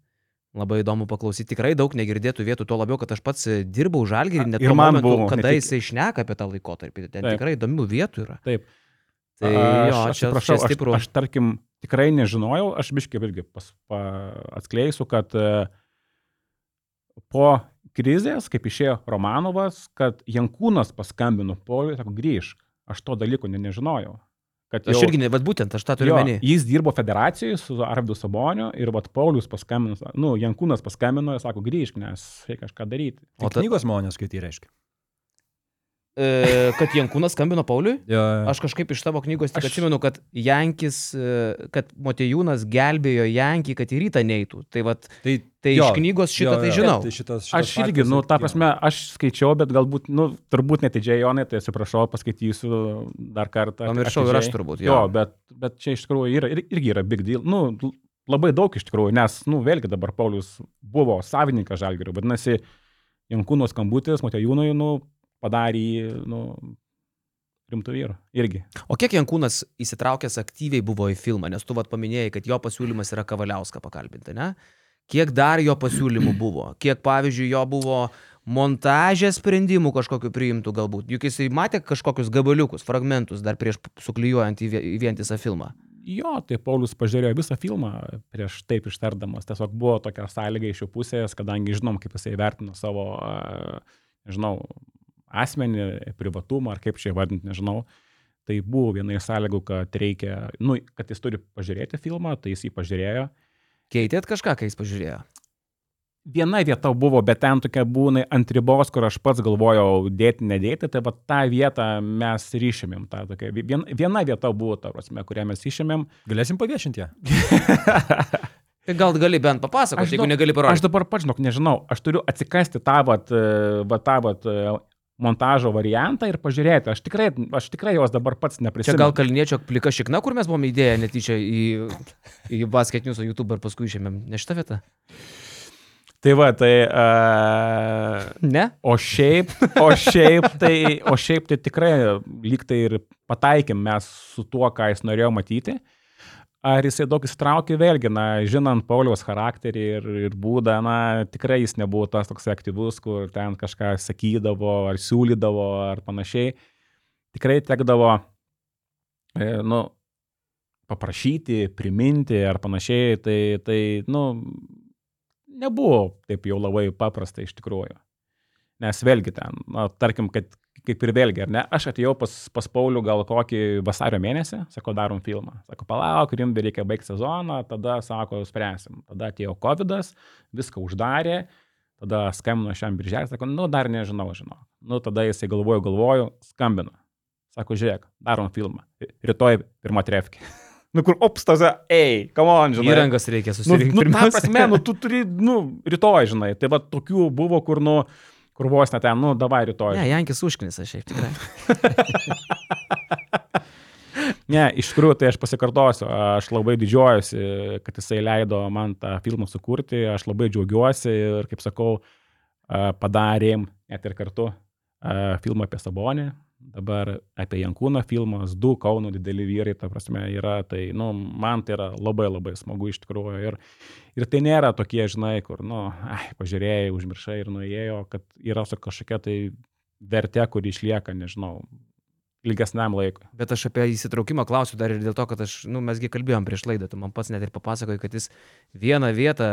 Speaker 1: Labai įdomu paklausyti, tikrai daug negirdėtų vietų, tuo labiau, kad aš pats dirbau žalgirį, net ir man momentu, buvo, kada tik... jisai išneka apie tą laikotarpį, ten Taip. tikrai įdomių vietų yra.
Speaker 2: Taip.
Speaker 1: Tai jo, aš, čia,
Speaker 2: prašau,
Speaker 1: čia stipru.
Speaker 2: Aš, aš tarkim tikrai nežinojau, aš biškai irgi pas, pa, atskleisiu, kad uh, po krizės, kaip išėjo Romanovas, kad Jankūnas paskambino Poliui, sako, grįžk, aš to dalyko ne, nežinojau.
Speaker 1: Kad jau, aš irgi, ne, bet būtent aš tą turiu omeny.
Speaker 2: Jis dirbo federacijoje su Arvidu Saboniu ir vat Paulius paskambino, nu, Jankūnas paskambino ir sako, grįžk, nes reikia kažką daryti.
Speaker 3: O ta... knygos žmonės skaitai reiškia.
Speaker 1: E, kad Jankūnas skambino Pauliui?
Speaker 3: Jo, jo.
Speaker 1: Aš kažkaip iš tavo knygos tik
Speaker 2: Aš-
Speaker 1: atsimenu, kad Jankis, e, kad Motejūnas gelbėjo Jankį, kad į rytą neitų. Tai, vat,
Speaker 3: tai,
Speaker 1: tai iš knygos šitą tai žinau.
Speaker 3: Tai šitas, šitas
Speaker 2: Aš irgi, nu, ta
Speaker 3: jo.
Speaker 2: prasme, aš skaičiau, bet galbūt, nu, turbūt netidžiai Jonai, tai atsiprašau, paskaitysiu dar kartą.
Speaker 1: Pamiršau ir aš turbūt,
Speaker 2: Jo,
Speaker 1: jo.
Speaker 2: bet, bet čia iš tikrųjų yra, ir- irgi yra big deal. Nu, labai daug iš tikrųjų, nes, nu, vėlgi dabar Paulius buvo savininkas Žalgirių, vadinasi, Jankūno skambutis, Matejūnui, nu, padarė jį, nu, rimtų vyrų. Irgi.
Speaker 1: O kiek Jankūnas įsitraukęs aktyviai buvo į filmą, nes tu vat paminėjai, kad jo pasiūlymas yra Kavaliauską pakalbinti, ne? Kiek dar jo pasiūlymų buvo? Kiek, pavyzdžiui, jo buvo montažė sprendimų kažkokiu priimtų galbūt? Juk jisai matė kažkokius gabaliukus, fragmentus dar prieš suklyjuojant į vie- į vientisą filmą.
Speaker 2: Jo, tai Paulius pažiūrėjo visą filmą prieš taip ištardamas. Tiesiog buvo tokia sąlyga iš jų pusės, kadangi žinom, kaip jisai vertino savo, nežinau, asmenį, privatumą ar kaip čia įvardinti, nežinau. Tai buvo viena iš sąlygų, kad reikia, nu, kad jis turi pažiūrėti filmą, tai jis jį pažiūrėjo.
Speaker 1: Keitėt kažką, kai jis pažiūrėjo?
Speaker 2: Viena vieta buvo, bet ten tokia būna ant ribos, kur aš pats galvojau dėti, nedėti, tai va tą vietą mes ryšimėm. Ta, tokia, vien, viena vieta buvo, ta prasme, kurią mes ryšimėm.
Speaker 3: Galėsim paviešinti ją.
Speaker 1: Tai gal gali bent papasakoti,
Speaker 2: Aš
Speaker 1: jeigu negali
Speaker 2: Aš
Speaker 1: parodyti.
Speaker 2: dabar pats, žinok, nežinau, aš turiu atsikasti tą, vat, e, va, tą vat, montažo variantą ir pažiūrėti. Aš tikrai, aš tikrai jos dabar pats
Speaker 1: Čia
Speaker 2: neprisimenu.
Speaker 1: gal kalniečio plika šikna, kur mes buvome įdėję netyčia į, į Basket News YouTube ir paskui išėmėm. Ne šitą vietą?
Speaker 2: Tai va, tai... Uh,
Speaker 1: Ne?
Speaker 2: o šiaip, o šiaip tai, o šiaip tai tikrai lyg tai ir pataikėm mes su tuo, ką jis norėjo matyti. Ar jisai daug įsitraukė, vėlgi, na, žinant Pauliaus charakterį ir, ir būdą, na, tikrai jis nebuvo tas toks aktyvus, kur ten kažką sakydavo, ar siūlydavo, ar panašiai. Tikrai tekdavo, e, nu, paprašyti, priminti ar panašiai, tai, tai, nu, nebuvo taip jau labai paprasta iš tikrųjų. Nes vėlgi ten, na, tarkim, kad kaip ir vėlgi, ar ne, aš atėjau pas, pas Paulių gal kokį vasario mėnesį, sako, darom filmą. Sako, palauk, rim reikia baigti sezoną, tada, sako, spręsim. Tada atėjo COVID, viską uždarė, tada skambino šiam birželį, sako, nu, dar nežinau, žinau. Nu, tada jisai galvoju, galvoju, skambino. Sako, žiūrėk, darom filmą. Rytoj pirmą trefkį. nu, kur opstaza, ei, come on, žinai.
Speaker 1: Įrangas reikia
Speaker 2: Nu,
Speaker 1: susirinkti.
Speaker 2: nu, ta
Speaker 1: pirmiausia.
Speaker 2: prasme, nu, tu turi, nu, rytoj, žinai. Tai va tokių buvo, kur, nu, kur vos net ten, nu, davai rytoj.
Speaker 1: Ne, Jankis užknisa šiaip tikrai.
Speaker 2: Ne, iš tikrųjų, tai aš pasikartosiu, aš labai didžiuojuosi, kad jisai leido man tą filmą sukurti, aš labai džiaugiuosi ir, kaip sakau, padarėm net ir kartu filmą apie Sabonį, dabar apie Jankūną filmas, du Kauno dideli vyrai, ta prasme, yra, tai, nu, man tai yra labai labai smagu iš tikrųjų. Ir, ir tai nėra tokie, žinai, kur, nu, ai, pažiūrėjai, užmiršai ir nuėjėjo, kad yra su kažkokia tai vertė, kuri išlieka, nežinau, ilgesniam laikui.
Speaker 1: Bet aš apie įsitraukimą klausiu dar ir dėl to, kad aš, nu, mesgi kalbėjom prieš laidą, tu man pats net ir papasakoji, kad jis vieną vietą,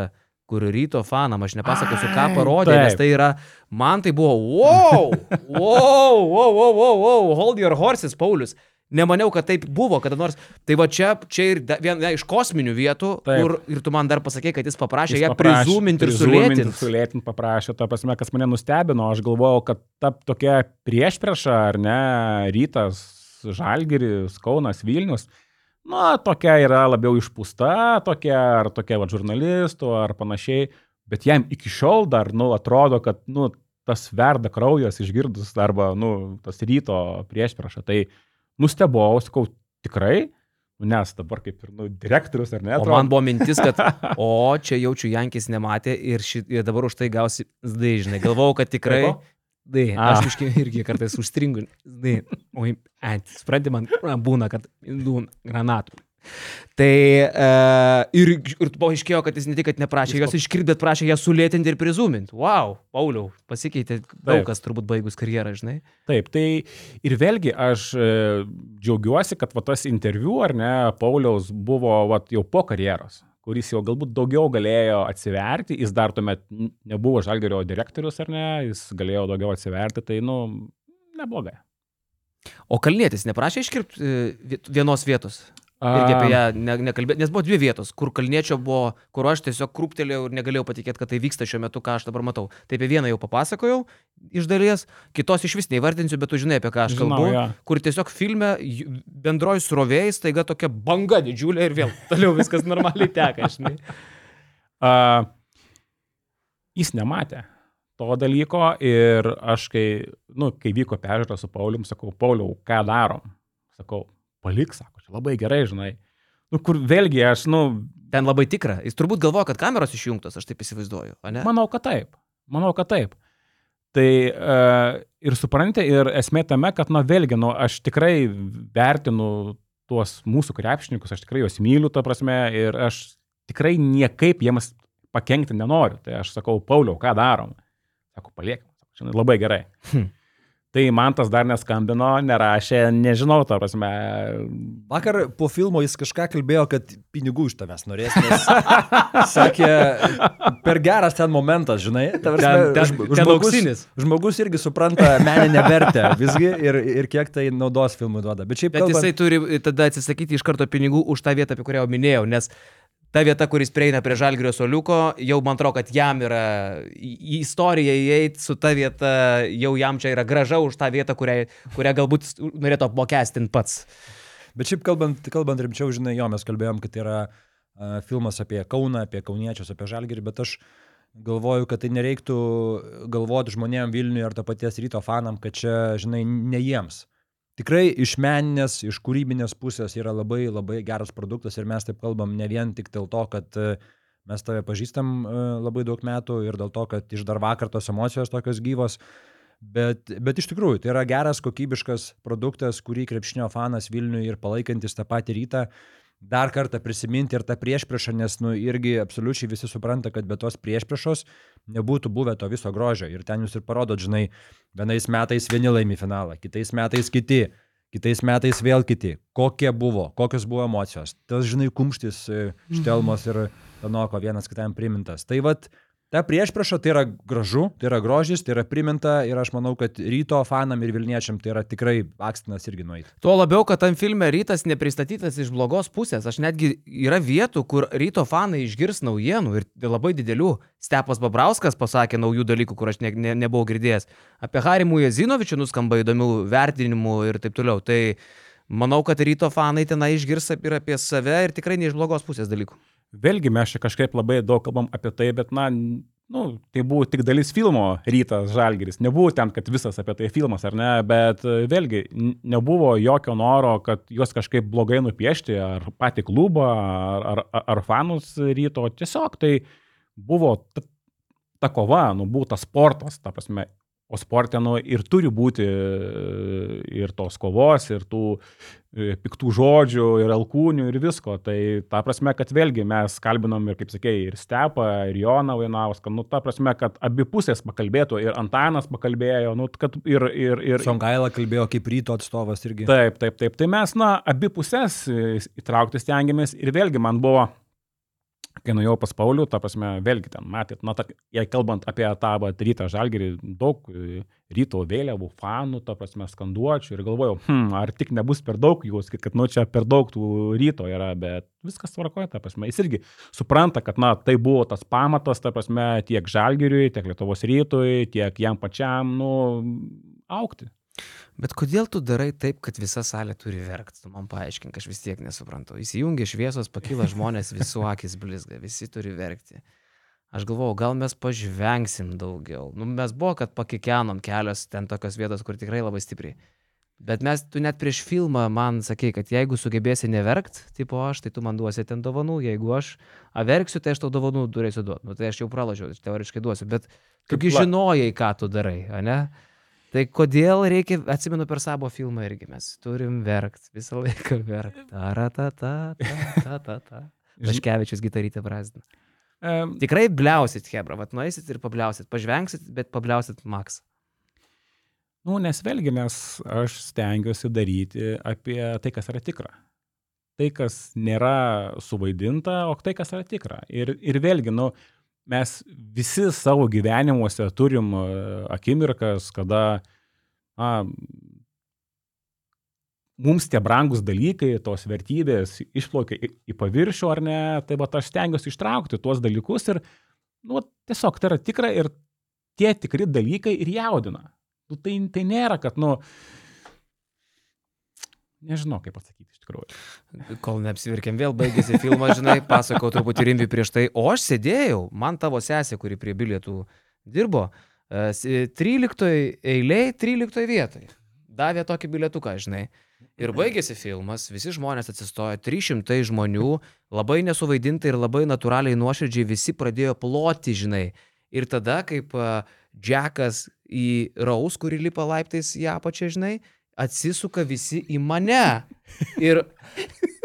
Speaker 1: kur ryto fanam, aš nepasakosiu, ką
Speaker 2: Ai,
Speaker 1: parodė, nes
Speaker 2: taip.
Speaker 1: tai yra, man tai buvo, wow, wow, wow, wow, wow, wow, hold your horses, Paulius. Nemaniau, kad taip buvo kada nors. Tai va čia, čia ir da- viena iš kosminių vietų,
Speaker 2: Taip.
Speaker 1: kur ir tu man dar pasakė, kad jis paprašė
Speaker 2: Jis
Speaker 1: ją prizuminti ir sulėtinti.
Speaker 2: Sulėtinti paprašė, ta prasme, kas mane nustebino, aš galvojau, kad ta tokia priešprieša, ar ne, rytas, Žalgiris, Kaunas, Vilnius, na, tokia yra labiau išpūsta, tokia, ar tokia va žurnalistų, ar panašiai, bet jam iki šiol dar, nu, atrodo, kad, nu, tas verda kraujas išgirdus arba, nu, tas ryto priešprieša, tai nustebau, sakau, tikrai, Nu, nes dabar kaip ir, nu, direktorius, ar ne?
Speaker 1: O man buvo mintis, kad, o čia jaučiu, Jankis nematė ir, ši, ir dabar už tai gausi, zdai, žinai, galvojau, kad tikrai.
Speaker 2: Kaip o?
Speaker 1: Dai, aš biškai irgi kartais užstringu. Dai, oi, ant, supranti, man būna, kad būna granatų. Tai uh, ir, ir paaiškėjo, kad jis ne tik, kad neprašė jos iškirti, bet prašė ją sulėtinti ir prizuminti. Wow, Pauliau, pasikeitė daug kas turbūt baigus karjerą, žinai.
Speaker 2: Taip, tai ir vėlgi aš e, džiaugiuosi, kad va, tas interviu, ar ne, Pauliaus buvo va, jau po karjeros, kuris jau galbūt daugiau galėjo atsiverti, jis dar tuomet nebuvo žalgerio direktorius, ar ne, jis galėjo daugiau atsiverti, tai, nu, neblogai.
Speaker 1: O kalnėtis neprašė iškirpti vienos vietos. Irgi apie ją ne, nekalbėti, nes buvo dvi vietos, kur kalniečio buvo, kur aš tiesiog krūptelėjau ir negalėjau patikėti, kad tai vyksta šiuo metu, ką aš dabar matau. Tai apie vieną jau papasakojau iš dalies, kitos iš vis neįvardinsiu, bet tu žinai, apie ką aš
Speaker 2: Žinau,
Speaker 1: kalbu.
Speaker 2: jo.
Speaker 1: Kur tiesiog filme bendroji srovėjai staiga tokia banga didžiulė ir vėl toliau viskas normaliai teka, žinai.
Speaker 2: a, jis nematė to dalyko ir aš kai, nu, kai vyko peržiūra su Paulium, sakau, Pauliau, ką darom? Sakau, palik, sako, labai gerai, žinai. Nu, kur vėlgi aš, nu,
Speaker 1: Ten labai tikra. Jis turbūt galvoja, kad kameros išjungtos, aš taip įsivaizduoju, o ne?
Speaker 2: Manau, kad taip. Manau, kad taip. Tai uh, ir suprantate, ir esmė tame, kad, na, vėlgi, nu, aš tikrai vertinu tuos mūsų krepšininkus, aš tikrai juos myliu, ta prasme, ir aš tikrai niekaip jiems pakengti nenoriu. Tai aš sakau, Pauliau, ką darom? Sako, paliekam. "Žinai, labai gerai.
Speaker 1: Hm.
Speaker 2: Tai man tas dar neskambino, nerašė, nežinau, ta prasme.
Speaker 3: Vakar po filmo jis kažką kalbėjo, kad pinigų iš tavęs norės. Nes, sakė, per geras ten momentas, žinai. Prasme,
Speaker 1: Ten- ten-
Speaker 3: žm-
Speaker 1: ten
Speaker 3: žmogus,
Speaker 1: auksinis.
Speaker 3: žmogus irgi supranta meninę vertę visgi ir, ir kiek tai naudos filmui duoda. Bet šiaip
Speaker 1: Bet
Speaker 3: kalbant,
Speaker 1: jisai turi tada atsisakyti iš karto pinigų už tą vietą, apie kurią jau minėjau, nes ta vieta, kuris prieina prie Žalgirio soliuko, jau man atrodo, kad jam yra į istoriją įeiti su ta vieta, jau jam čia yra graža už tą vietą, kurią, kurią galbūt norėtų apmokestinti pats.
Speaker 3: Bet šiaip kalbant, kalbant rimčiau, žinai, jo, mes kalbėjom, kad yra uh, filmas apie Kauną, apie kauniečius, apie Žalgirį, bet aš galvoju, kad tai nereiktų galvoti žmonėm Vilniuje ar to paties ryto fanam, kad čia, žinai, ne jiems. Tikrai iš meninės, iš kūrybinės pusės yra labai labai geras produktas ir mes taip kalbam ne vien tik dėl to, kad e, mes tave pažįstam e, labai daug metų ir dėl to, kad iš dar vakar tos emocijos tokios gyvos, Bet, bet iš tikrųjų, tai yra geras, kokybiškas produktas, kurį krepšinio fanas Vilniuje ir palaikantis tą patį rytą dar kartą prisiminti ir tą priešpriešą, nes nu, irgi absoliučiai visi supranta, kad be tos priešpriešos nebūtų buvę to viso grožio. Ir ten jūs ir parodot, žinai, vienais metais vieni laimi finalą, kitais metais kiti, kitais metais vėl kiti. Kokie buvo, kokios buvo emocijos. Tas, žinai, kumštis e, Štelmos ir Tanoko vienas kitam primintas. Tai vad, Ta priešprieša tai yra gražu, tai yra grožis, tai yra priminta ir aš manau, kad ryto fanam ir Vilniečiam tai yra tikrai akstinas irgi nueiti.
Speaker 1: Tuo labiau, kad tam filme rytas nepristatytas iš blogos pusės. Aš netgi yra vietų, kur ryto fanai išgirs naujienų ir labai didelių. Stepas Babrauskas pasakė naujų dalykų, kur aš ne, ne, nebuvau girdėjęs. Apie Harimų Jezinovičių nuskamba įdomių vertinimų ir taip toliau. Tai manau, kad ryto fanai tenai išgirs ir apie save ir tikrai ne iš blogos pusės dalykų.
Speaker 2: Vėlgi mes čia kažkaip labai daug kalbam apie tai, bet, na, nu, tai buvo tik dalis filmo Rytas Žalgiris. Nebuvo ten, kad visas apie tai filmas, ar ne, bet e, vėlgi nebuvo jokio noro, kad juos kažkaip blogai nupiešti, ar patį klubą, ar, ar, ar- ar fanus ryto. Tiesiog tai buvo ta, ta kova, nu, buvo tas sportas, ta prasme. O sporte, nu, ir turi būti e, ir tos kovos, ir tų e, piktų žodžių, ir alkūnių, ir visko. Tai ta prasme, kad vėlgi mes kalbinom ir, kaip sakėjai, ir Stepą, ir Joną Vainauską, nu, ta prasme, kad abi pusės pakalbėtų, ir Antanas pakalbėjo, nu, kad ir... ir, ir
Speaker 3: Songaila kalbėjo kaip ryto atstovas irgi.
Speaker 2: Taip, taip, taip. Tai mes, na, abi pusės e, įtraukti stengiamės ir vėlgi man buvo, kai nuėjau pas Paulių, ta prasme, vėlgi ten matėt, na, ta, jei kalbant apie tą vat, rytą žalgerį, daug e, ryto vėliavų, fanų, ta prasme, skanduočių ir galvojau, hm, ar tik nebus per daug jūs, kad, nu, čia per daug tų ryto yra, bet viskas tvarkoja, ta prasme, jis irgi supranta, kad, na, tai buvo tas pamatas, ta prasme, tiek žalgeriui, tiek Lietuvos rytui, tiek jam pačiam, nu, aukti.
Speaker 1: Bet kodėl tu darai taip, kad visa salė turi verkti? Tu man paaiškink, aš vis tiek nesuprantu. Įsijungia šviesos, pakyla žmonės, visų akis blizga, visi turi verkti. Aš galvojau, gal mes pažvengsim daugiau. Nu, mes buvo, kad pakikenom kelios ten tokios vietos, kur tikrai labai stipriai. Bet mes, tu net prieš filmą man sakei, kad jeigu sugebėsi neverkt, tipo aš, tai tu man duosi ten dovanų, jeigu aš averksiu, tai aš tau dovanų turėsiu duoti. Nu, tai aš jau pralažiau, teoriškai duosiu, bet tugi žinojai, ką tu darai, ne? Tai kodėl reikia, atsimenu per savo filmą irgi, mes turim verkt, visą laiką verkt. Ta, ta, ta, ta, ta, ta. Vaškevičius gitarytę brazdina.
Speaker 2: E,
Speaker 1: Tikrai bliausit, Hebra, vat nueisit ir pabliausit, pažvengsit, bet pabliausit Max.
Speaker 2: Nu, nes vėlgi, nes aš stengiuosi daryti apie tai, kas yra tikra. Tai, kas nėra suvaidinta, o tai, kas yra tikra. Ir, ir vėlgi, nu, mes visi savo gyvenimuose turim e, akimirkas, kada, na, mums tie brangus dalykai, tos vertybės išplaukia į, į paviršių ar ne, tai va aš stengiuosi ištraukti tuos dalykus ir, nu, tiesiog tai yra tikra ir tie tikri dalykai ir jaudina. Nu, tai, tai nėra, kad, nu, nežinau, kaip pasakyti iš tikrųjų.
Speaker 1: Kol neapsivirkėm, vėl baigėsi filmas, žinai, pasakau truputį rimvi prieš tai, o aš sėdėjau, man tavo sesė, kuri prie bilietų dirbo, e, s- 13 eiliai, 13 vietoje. Davė tokį bilietuką, žinai. Ir baigėsi filmas, visi žmonės atsistojo, 300 žmonių, labai nesuvaidintai ir labai natūraliai nuoširdžiai visi pradėjo ploti, žinai. Ir tada, kaip Džekas į Raus, kuri lipa laiptais į apačią, žinai, atsisuka visi į mane. Ir,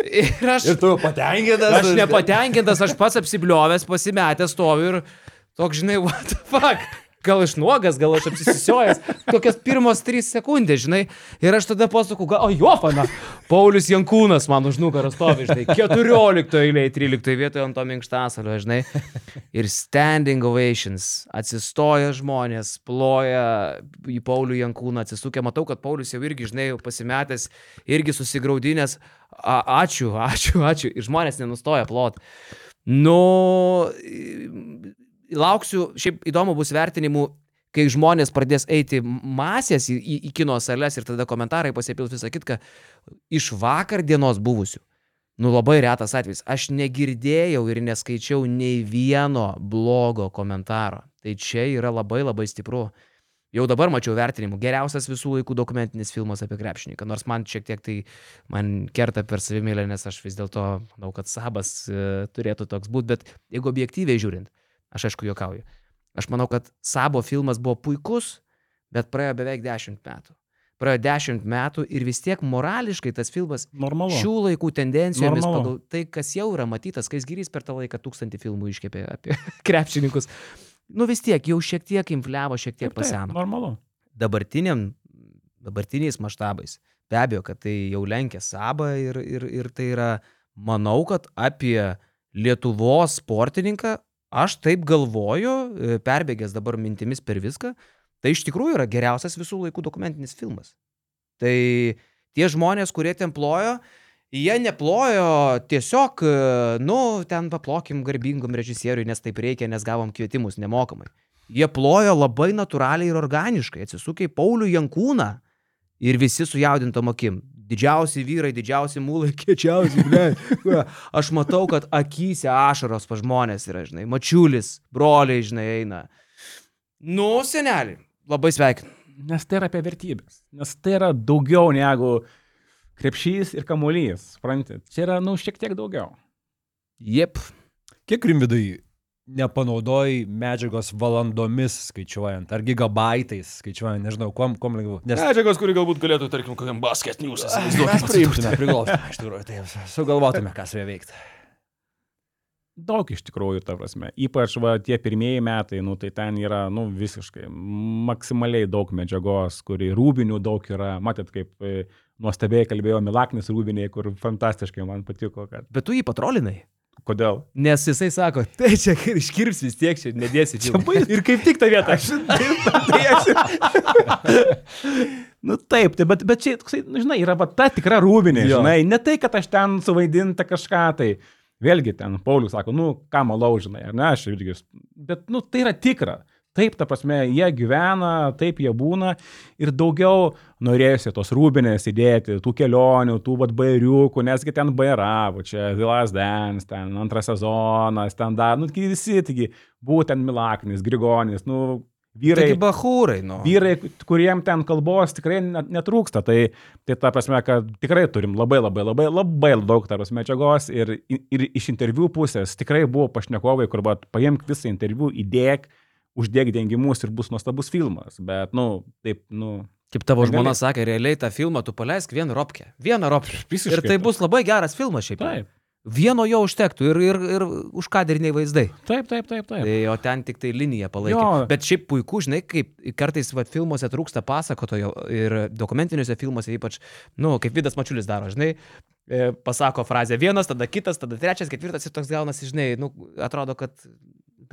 Speaker 1: ir aš...
Speaker 3: Ir tu patenkintas.
Speaker 1: Aš nepatenkintas, aš pats apsibliovęs, pasimetęs stoviu ir toks, žinai, what the fuck. Gal iš nuogas, gal aš apsisiojęs. Kokias pirmos trys sekundės, žinai. Ir aš tada pasakau, o jo, pana. Paulius Jankūnas man už nugaros stovi, žinai. 14 eilėje, 13 vietoje ant to minkštasalio, žinai. Ir standing ovations. Atsistoja žmonės, ploja į Paulių Jankūną, atsisukę. Matau, kad Paulius jau irgi, žinai, pasimetęs, irgi susigaudinęs. Ačiū, ačiū, ačiū. Ir žmonės nenustoja plot. Nu, lauksiu, šiaip įdomu bus vertinimų, kai žmonės pradės eiti masės į, į, į kino sales ir tada komentarai pasipils visą kitką iš vakar dienos buvusių. Nu labai retas atvejis. Aš negirdėjau ir neskaičiau nei vieno blogo komentaro. Tai čia yra labai labai stipru. Jau dabar mačiau vertinimų. Geriausias visų laikų dokumentinis filmas apie krepšininką. Nors man šiek tiek tai man kerta per savimėlę, nes aš vis dėlto manau, kad sabas e, turėtų toks būti. Bet jeigu objektyviai žiūrint, aš aišku juokauju. Aš manau, kad sabo filmas buvo puikus, bet praėjo beveik dešimt metų. Praėjo dešimt metų ir vis tiek morališkai tas filmas
Speaker 2: Normalu.
Speaker 1: šių laikų tendencijomis
Speaker 2: Normalu.
Speaker 1: pagal tai, kas jau yra matytas, kai Gyrys per tą laiką tūkstantį filmų iškėpė apie krepšininkus. Nu vis tiek jau šiek tiek infliavo, šiek tiek paseno.
Speaker 2: Normalu.
Speaker 1: Dabartiniam, dabartiniais maštabais. Be abejo, kad tai jau lenkia sabą ir, ir, ir tai yra, manau, kad apie Lietuvos sportininką aš taip galvoju, e, perbėgęs dabar mintimis per viską, tai iš tikrųjų yra geriausias visų laikų dokumentinis filmas. Tai tie žmonės, kurie ten plojo, jie neplojo tiesiog, e, nu, ten paplokim garbingom režisieriui, nes taip reikia, nes gavom kvietimus nemokamai. Jie plojo labai natūraliai ir organiškai, atsisukai Paulių Jankūną ir visi sujaudintom akim. Didžiausi vyrai, didžiausi mūlai, kiečiausi, ble. Aš matau, kad akyse ašaros pa žmonės yra, žinai, mačiulis, broliai, žinai, eina. Nu, seneli, labai sveikinu.
Speaker 2: Nes tai yra apie vertybės. Nes tai yra daugiau negu krepšys ir kamuolys. Suprantate? Čia yra, nu, šiek tiek daugiau.
Speaker 1: Jep.
Speaker 3: Kiek rimvidai nepanaudojai medžiagos valandomis skaičiuojant, ar gigabaitais skaičiuojant, nežinau, kuom, kuom lengviau. Nes
Speaker 1: Medžiagos, kuri galbūt galėtų, tarkim, kokiam basket news.
Speaker 3: mes priimtume, priglaustume, iš tikrųjų, tai sugalvotume, ką su ja veikti.
Speaker 2: Daug iš tikrųjų, ta prasme. Ypač va, tie pirmieji metai, nu, tai ten yra nu, visiškai maksimaliai daug medžiagos, kuri rūbinių daug yra. Matėt, kaip e, nuostabiai kalbėjo Milaknis rūbiniai, kur fantastiškai man patiko, kad
Speaker 1: Bet tu jį patrolinai.
Speaker 2: Kodėl.
Speaker 1: Nes jisai sako, tai čia iškirps vis tiek, čia nedėsi čia. Ir kaip tik tą vietą.
Speaker 2: Nu taip, tai, bet, bet čia, nu, žinai, yra va, ta tikra rūbinė,
Speaker 1: Jo.
Speaker 2: žinai, ne tai, kad aš ten suvaidinta kažką, tai vėlgi ten Paulius sako, nu, ką malau, žinai, ar ne, aš irgi, bet, nu, tai yra tikra. Taip, ta prasme, jie gyvena, taip jie būna ir daugiau norėjusi tos rūbinės įdėti, tų kelionių, tų vad bairiukų, nesgi ten bairavo, čia Vilas Dens, ten antras sezonas, ten dar, nu, visi, taigi, būtent Milaknis, Grigonis, nu, vyrai.
Speaker 1: Taigi bahūrai, nu.
Speaker 2: Vyrai, kuriem ten kalbos tikrai net, netrūksta, tai, tai ta prasme, kad tikrai turim labai labai labai labai daug taros medžiagos ir, ir iš interviu pusės tikrai buvo pašnekovai, kur va, paimk visą interviu, įdėk, uždėk dengimus ir bus nuostabus filmas, bet, nu, taip, nu,
Speaker 1: Kaip tavo žmona sakė, realiai tą filmą tu paleisk vieną ropkę. Vieną ropkę.
Speaker 2: Visiškai
Speaker 1: Ir tai bus labai geras filmas šiaip.
Speaker 2: taip,
Speaker 1: Vieno jo užtektų ir, ir, ir užkadriniai vaizdai.
Speaker 2: taip, taip, taip, taip.
Speaker 1: Tai, o ten tik tai linija palaikė.
Speaker 2: Jo.
Speaker 1: Bet šiaip puiku, žinai, kaip kartais va, filmuose trūksta pasakotojo ir dokumentiniuose filmuose ypač, nu, kaip Vidas Mačiulis daro, žinai, e, pasako frazę vienas, tada kitas, tada trečias, ketvirtas ir toks gaunasi, žinai, nu, atrodo, kad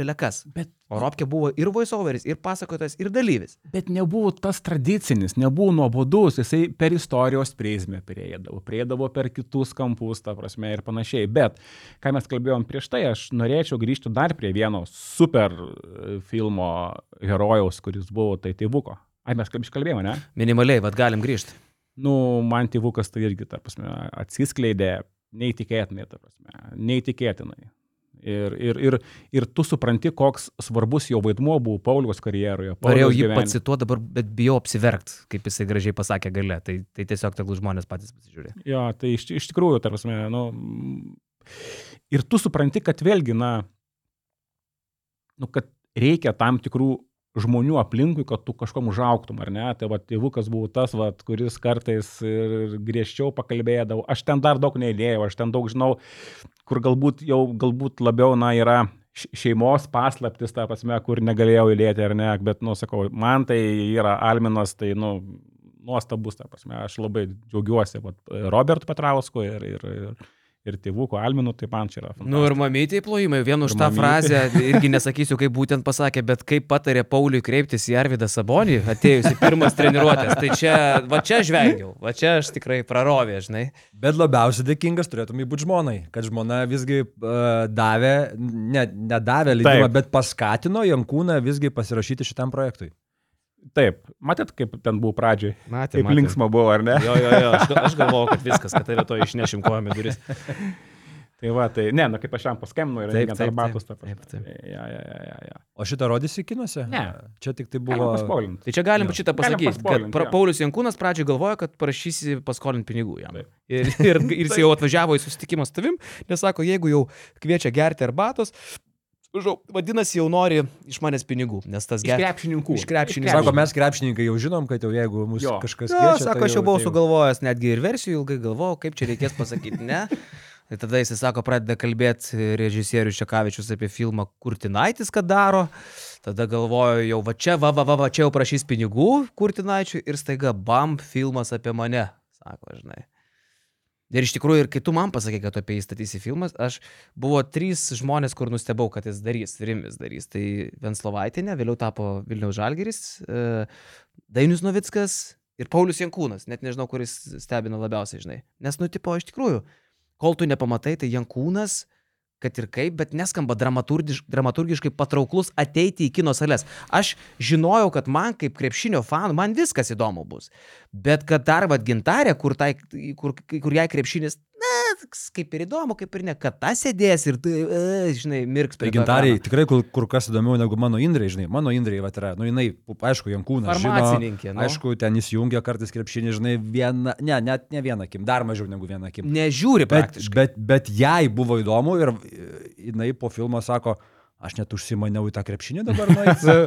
Speaker 1: belekas.
Speaker 2: Bet,
Speaker 1: O Ropkė buvo ir voiceoveris, ir pasakotojas, ir dalyvis.
Speaker 2: bet nebuvo tas tradicinis, nebuvo nuobodus, jisai per istorijos prizmę prieidavo, prieidavo per kitus kampus, ta prasme, ir panašiai. Bet, ką mes kalbėjom prieš tai, aš norėčiau grįžti dar prie vieno super e, filmo herojaus, kuris buvo tai Tėvuko. Ai, mes kalbėjome, ne?
Speaker 1: Minimaliai, vad galim grįžti.
Speaker 2: nu, man tėvukas tai irgi, ta prasme, atsiskleidė neįtikėtinai, ta prasme, neįtikėtinai. Ir, ir, ir, ir tu supranti, koks svarbus jo vaidmuo buvo Pauliaus karjeroje.
Speaker 1: Norėjau jį pacituoti dabar, bet bijau apsiverkt, kaip jisai gražiai pasakė gale. Tai, tai tiesiog tegul žmonės patys pasižiūrė.
Speaker 2: Jo, tai iš, iš tikrųjų, ta prasme, nu, ir tu supranti, kad vėlgi, na, nu, kad reikia tam tikrų žmonių aplinkui, kad tu kažkom užauktum, ar ne? Tai va, tėvukas buvo tas, va, kuris kartais ir griežčiau pakalbėdavo. Aš ten dar daug neįdėjau, aš ten daug žinau, kur galbūt jau, galbūt labiau, na, yra šeimos paslaptis, ta prasme, kur negalėjau įdėti, ar ne, bet, nu, sakau, man tai yra Alminas, tai, nu, nuostabus, ta prasme, aš labai džiaugiuosi, va, Robertu Petrausku ir, ir, ir, ir tėvuku Alminu, tai man čia yra.
Speaker 1: Nu ir mamytė plojimai, vien už
Speaker 2: Ir
Speaker 1: tą
Speaker 2: mamytė.
Speaker 1: frazę, irgi nesakysiu, kaip būtent pasakė, bet kaip patarė Pauliui kreiptis į Arvidą Sabonį, atėjus į pirmas treniruotės. Tai čia, va čia žvengiau, va čia aš tikrai prarovė, žinai.
Speaker 3: Bet labiausiai dėkingas turėtum būti žmonai, kad žmona visgi uh, davė, ne, nedavė leidimą, bet paskatino Jankūną visgi pasirašyti šitam projektui.
Speaker 2: Taip, matėt, kaip ten buvo pradžioj.
Speaker 1: Matė,
Speaker 2: Kaip linksma buvo, ar ne?
Speaker 1: Jo, jo, jo, aš, aš galvojau, kad viskas, kad tave to išnešim kojami duris.
Speaker 2: Tai va, tai ne, nu kaip aš jam paskambinu ir
Speaker 1: taip,
Speaker 2: arbatos tą
Speaker 1: taip, taip.
Speaker 2: Ja, ja, ja, ja, ja.
Speaker 3: O šitą rodysi kinuose?
Speaker 2: Ne.
Speaker 3: Čia tik tai
Speaker 2: Buvo.
Speaker 1: Tai čia galim
Speaker 3: Jo.
Speaker 1: šitą pasakyti, kad pra. Paulius Jankūnas pradžioj galvojo, kad parašysi paskolinti pinigų jam.
Speaker 2: Taip.
Speaker 1: Ir, ir, ir jis jau atvažiavo į susitikimą su tavim, nes sako, jeigu jau kviečia gerti arbatos, žau, vadinasi, jau nori iš manęs pinigų, nes tas gerti.
Speaker 2: krepšininkų.
Speaker 1: Iš krepšininkų.
Speaker 3: Sako, mes krepšininkai jau žinom, kad jau jeigu mus
Speaker 2: Jo.
Speaker 3: kažkas
Speaker 1: Jo,
Speaker 3: kviečia...
Speaker 1: sako,
Speaker 3: tai
Speaker 1: aš jau buvau
Speaker 3: tai
Speaker 1: sugalvojęs, netgi ir versijų ilgai galvojau, kaip čia reikės pasakyti, ne. Tai tada jis sako, pradeda kalbėti režisierius Čekavičius apie filmą Kurtinaitis, ką daro. Tada galvoju, jau va čia, va, va, va, va čia jau prašys pinigų Kurtinaičiui ir staiga bam, filmas apie mane, sako, žinai. Ir iš tikrųjų, ir kai tu man pasakė, kad apie jį statysi filmas, aš buvo trys žmonės, kur nustebau, kad jis darys, Rimis darys. Tai Venslovaitinė, vėliau tapo Vilniaus Žalgeris, e, Dainius Novickas ir Paulius Jankūnas. Net nežinau, kuris stebina labiausiai, žinai. Nes, nu, tipo, iš tikrųjų, kol tu nepamatai, tai Jankūnas, kad ir kaip, bet neskamba dramaturgiš, dramaturgiškai patrauklus ateiti į kino sales. Aš žinojau, kad man kaip krepšinio fanų, man viskas įdomu bus. Bet kad dar vad gintarė, kur, tai, kur, kur jai krepšinis, na, kaip ir įdomu, kaip ir ne, kad ta sėdės ir, tai, e, žinai, mirks
Speaker 3: Tai
Speaker 1: prie
Speaker 3: gintariai tikrai kur, kur kas įdomiau negu mano Indrai, žinai. Mano Indrai, va, yra, nu jinai, aišku, Jankūnas.
Speaker 1: Farmacininkė, nu.
Speaker 3: Aišku, ten įsijungia kartais krepšinį, žinai, vieną, ne, net ne vieną akim, dar mažiau negu vieną akim.
Speaker 1: Nežiūri
Speaker 3: Bet, bet, bet jai buvo įdomu ir e, jinai po filmo sako, aš net užsimaniau į tą krepšinį dabar. nueit."
Speaker 1: Jo,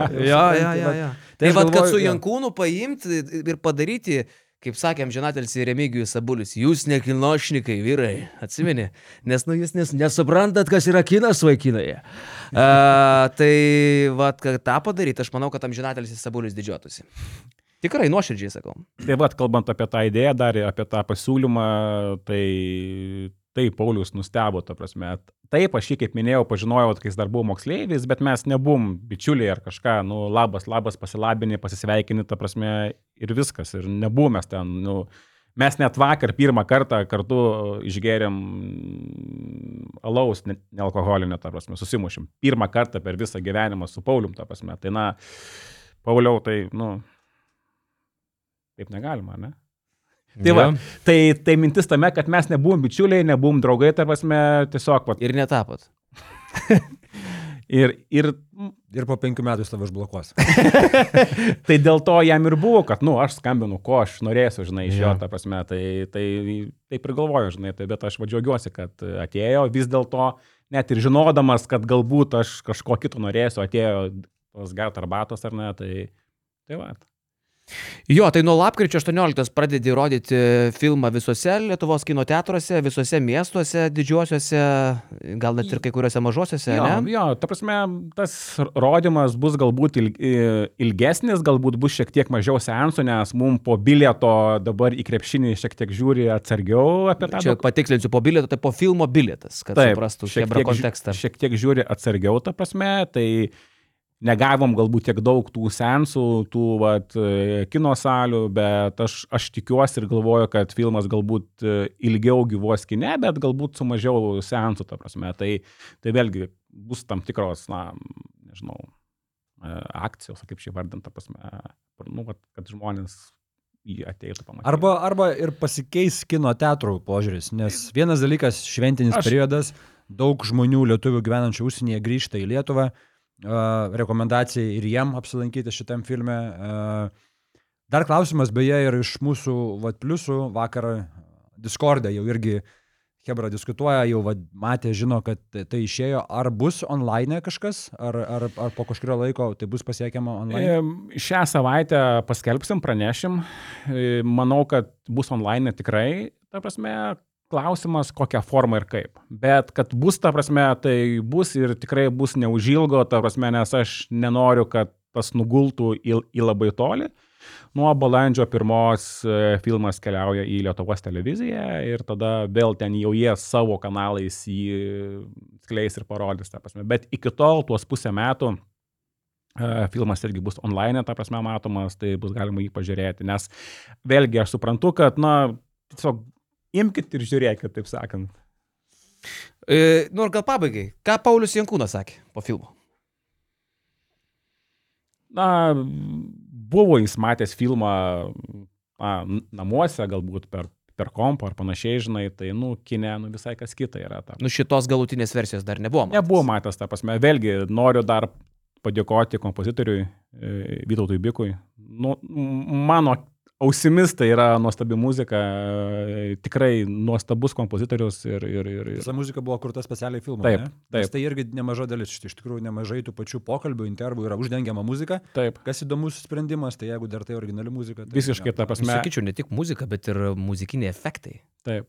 Speaker 1: jo, jo, jo.
Speaker 3: Tai
Speaker 1: Tai
Speaker 3: aš
Speaker 1: vad, kad su. Jankūnu paimti ir padaryti, kaip sakėm, žinatelis Remigijus Sabulis, jūs nekilnošnikai, vyrai, atsimeni, nes nu jūs nes, nesuprantat, kas yra kinas vaikinai. Uh, tai vad, kad tą padaryti, aš manau, kad tam žinatelis Sabulis didžiuotųsi. Tikrai nuoširdžiai sakau.
Speaker 2: Tai vad, kalbant apie tą idėją, dar apie tą pasiūlymą, tai taip, Paulius nustebo, ta prasme. Taip, aš jį, kaip minėjau, pažinojau, kai jis dar buvo moksleivis, bet mes nebuvom bičiuliai ar kažką, nu, labas, labas, pasilabini, pasisveikini, ta prasme, ir viskas. Ir nebuvome ten, nu, mes net vakar pirmą kartą kartu išgėrėm alaus, ne- nealkoholinio, ta prasme, susimušim. Pirmą kartą per visą gyvenimą su Paulium, ta prasme. Tai na, Pauliau, tai, nu, taip negalima, ne? Tai va, tai, tai mintis tame, kad mes nebuvom bičiuliai, nebuvom draugai, tai prasme, tiesiog, va,
Speaker 1: Ir netapot.
Speaker 2: ir, ir
Speaker 3: Ir po penkių metų jis tave užblokuos.
Speaker 2: tai dėl to jam ir buvo, kad, nu, aš skambinu, ko aš norėsiu, žinai, iš jo,
Speaker 1: Jo.
Speaker 2: ta prasme, tai, tai taip ir galvoju, žinai, tai, bet aš vadžiaugiuosi, kad atėjo vis dėlto, net ir žinodamas, kad galbūt aš kažko kito norėsiu, atėjo tos gert arbatos ar ne, tai, tai va.
Speaker 1: Jo, tai nuo lapkričio 18 pradedi rodyti filmą visose Lietuvos kino teatruose, visose miestuose, didžiuosiuose, gal net ir kai kuriuose mažosiuose,
Speaker 2: Jo,
Speaker 1: ne?
Speaker 2: jo, ta prasme, tas rodymas bus galbūt ilgesnis, galbūt bus šiek tiek mažiau seansų, nes mums po bilieto dabar į krepšinį šiek tiek žiūri atsargiau apie tą
Speaker 1: Čia patikslinsiu po bilieto, tai po filmo bilietas, kad
Speaker 2: Taip,
Speaker 1: suprastų
Speaker 2: šiek tiek
Speaker 1: kontekstą.
Speaker 2: Šiek tiek žiūri atsargiau, ta prasme, tai negavom galbūt tiek daug tų sensų, tų vat, e, kino salių, bet aš, aš tikiuosi ir galvoju, kad filmas galbūt e, ilgiau gyvuos kine, bet galbūt su mažiau sensų, ta prasme. Tai, tai vėlgi bus tam tikros, na, nežinau, e, akcijos, kaip šį vardintą, prasme, nu, vat, kad žmonės jį ateitų pamatyti.
Speaker 3: Arba, arba ir pasikeis kino teatrų požiūris, nes vienas dalykas - šventinis
Speaker 2: Aš-
Speaker 3: periodas, daug žmonių lietuvių gyvenančių užsienyje grįžta į Lietuvą, rekomendacija ir jiem apsilankyti šitam filme. Dar klausimas beje ir iš mūsų vat, pliusų vakar Discord'e jau irgi Hebra diskutuoja, jau vat, matė, žino, kad tai išėjo. Ar bus online kažkas, ar, ar, ar po kažkurio laiko tai bus pasiekiama online?
Speaker 2: Šią savaitę paskelbsim, pranešim. Manau, kad bus online tikrai, ta prasme, klausimas, kokią formą ir kaip. Bet kad bus, ta prasme, tai bus ir tikrai bus neužilgo, ta prasme, nes aš nenoriu, kad tas nugultų į, į labai toli. Nuo balandžio pirmos e, filmas keliauja į Lietuvos televiziją ir tada vėl ten jau jie savo kanalais jį skleis ir parodys. Bet iki tol, tuos pusę metų, E, Filmas irgi bus online, ta prasme, matomas, tai bus galima jį pažiūrėti, nes vėlgi aš suprantu, kad, na, tiesiog imkite ir žiūrėkit, taip sakant.
Speaker 1: E, nu ir gal pabaigai. Ką Paulius Jankūnas sakė po filmo?
Speaker 2: Na, buvo jis matęs filmą na, namuose, galbūt per, per kompą ar panašiai, žinai, tai, nu, kine, nu, visai kas kita yra. Ta.
Speaker 1: Nu šitos galutinės versijos dar nebuvo. matęs.
Speaker 2: Nebuvo matęs, ta prasme, vėlgi noriu dar padėkoti kompozitoriui e, Vytautui Bikui. Nu, mano ausimis tai yra nuostabi muzika, e, tikrai nuostabus kompozitorius ir... ir, ir, ir
Speaker 3: Visa muzika buvo kurta specialiai filmui.
Speaker 2: Taip,
Speaker 3: ne?
Speaker 2: taip.
Speaker 3: Nes tai irgi nemaža dalis. Iš tikrųjų, nemažai tų pačių pokalbių, intervų yra uždengiama muzika.
Speaker 2: taip,
Speaker 3: Kas įdomus sprendimas, tai jeigu dar tai originali muzika. Tai
Speaker 2: visiškai ta
Speaker 1: Aš
Speaker 2: prasme.
Speaker 1: sakyčiau, ne tik muzika, bet ir muzikiniai efektai.
Speaker 2: Taip.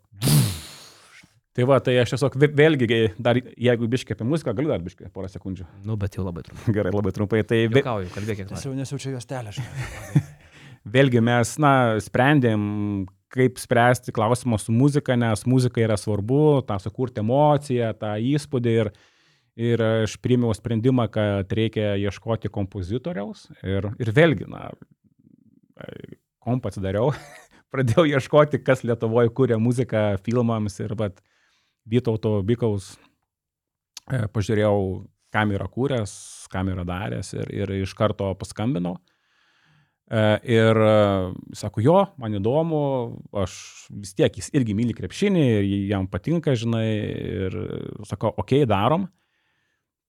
Speaker 2: Tai va, tai aš tiesiog vė- vėlgi, dar jeigu biškai apie muziką, galiu dar biškai porą sekundžių.
Speaker 1: Nu, bet jau labai trumpai.
Speaker 2: Gerai, labai trumpai. Tai vė,
Speaker 1: Juokauju, kalbėk kiek
Speaker 3: Nes jau nesijaučia jos telė.
Speaker 2: vėlgi mes, na, sprendėm, kaip spręsti klausimą su muzika, nes muzika yra svarbu, tą sukurti emociją, tą įspūdį ir, ir aš priėmiau sprendimą, kad reikia ieškoti kompozitoriaus ir, ir vėlgi, na, kompą atsidariau, pradėjau ieškoti, kas Lietuvoje kūrė muziką filmams ir vat, Vytauto Bikaus e, pažiūrėjau, kam yra kūręs, kam yra daręs ir, ir iš karto paskambinau. E, Ir e, sako, jo, man įdomu, aš vis tiek jis irgi myli krepšinį ir jam patinka, žinai, ir sako, okei, okay, darom.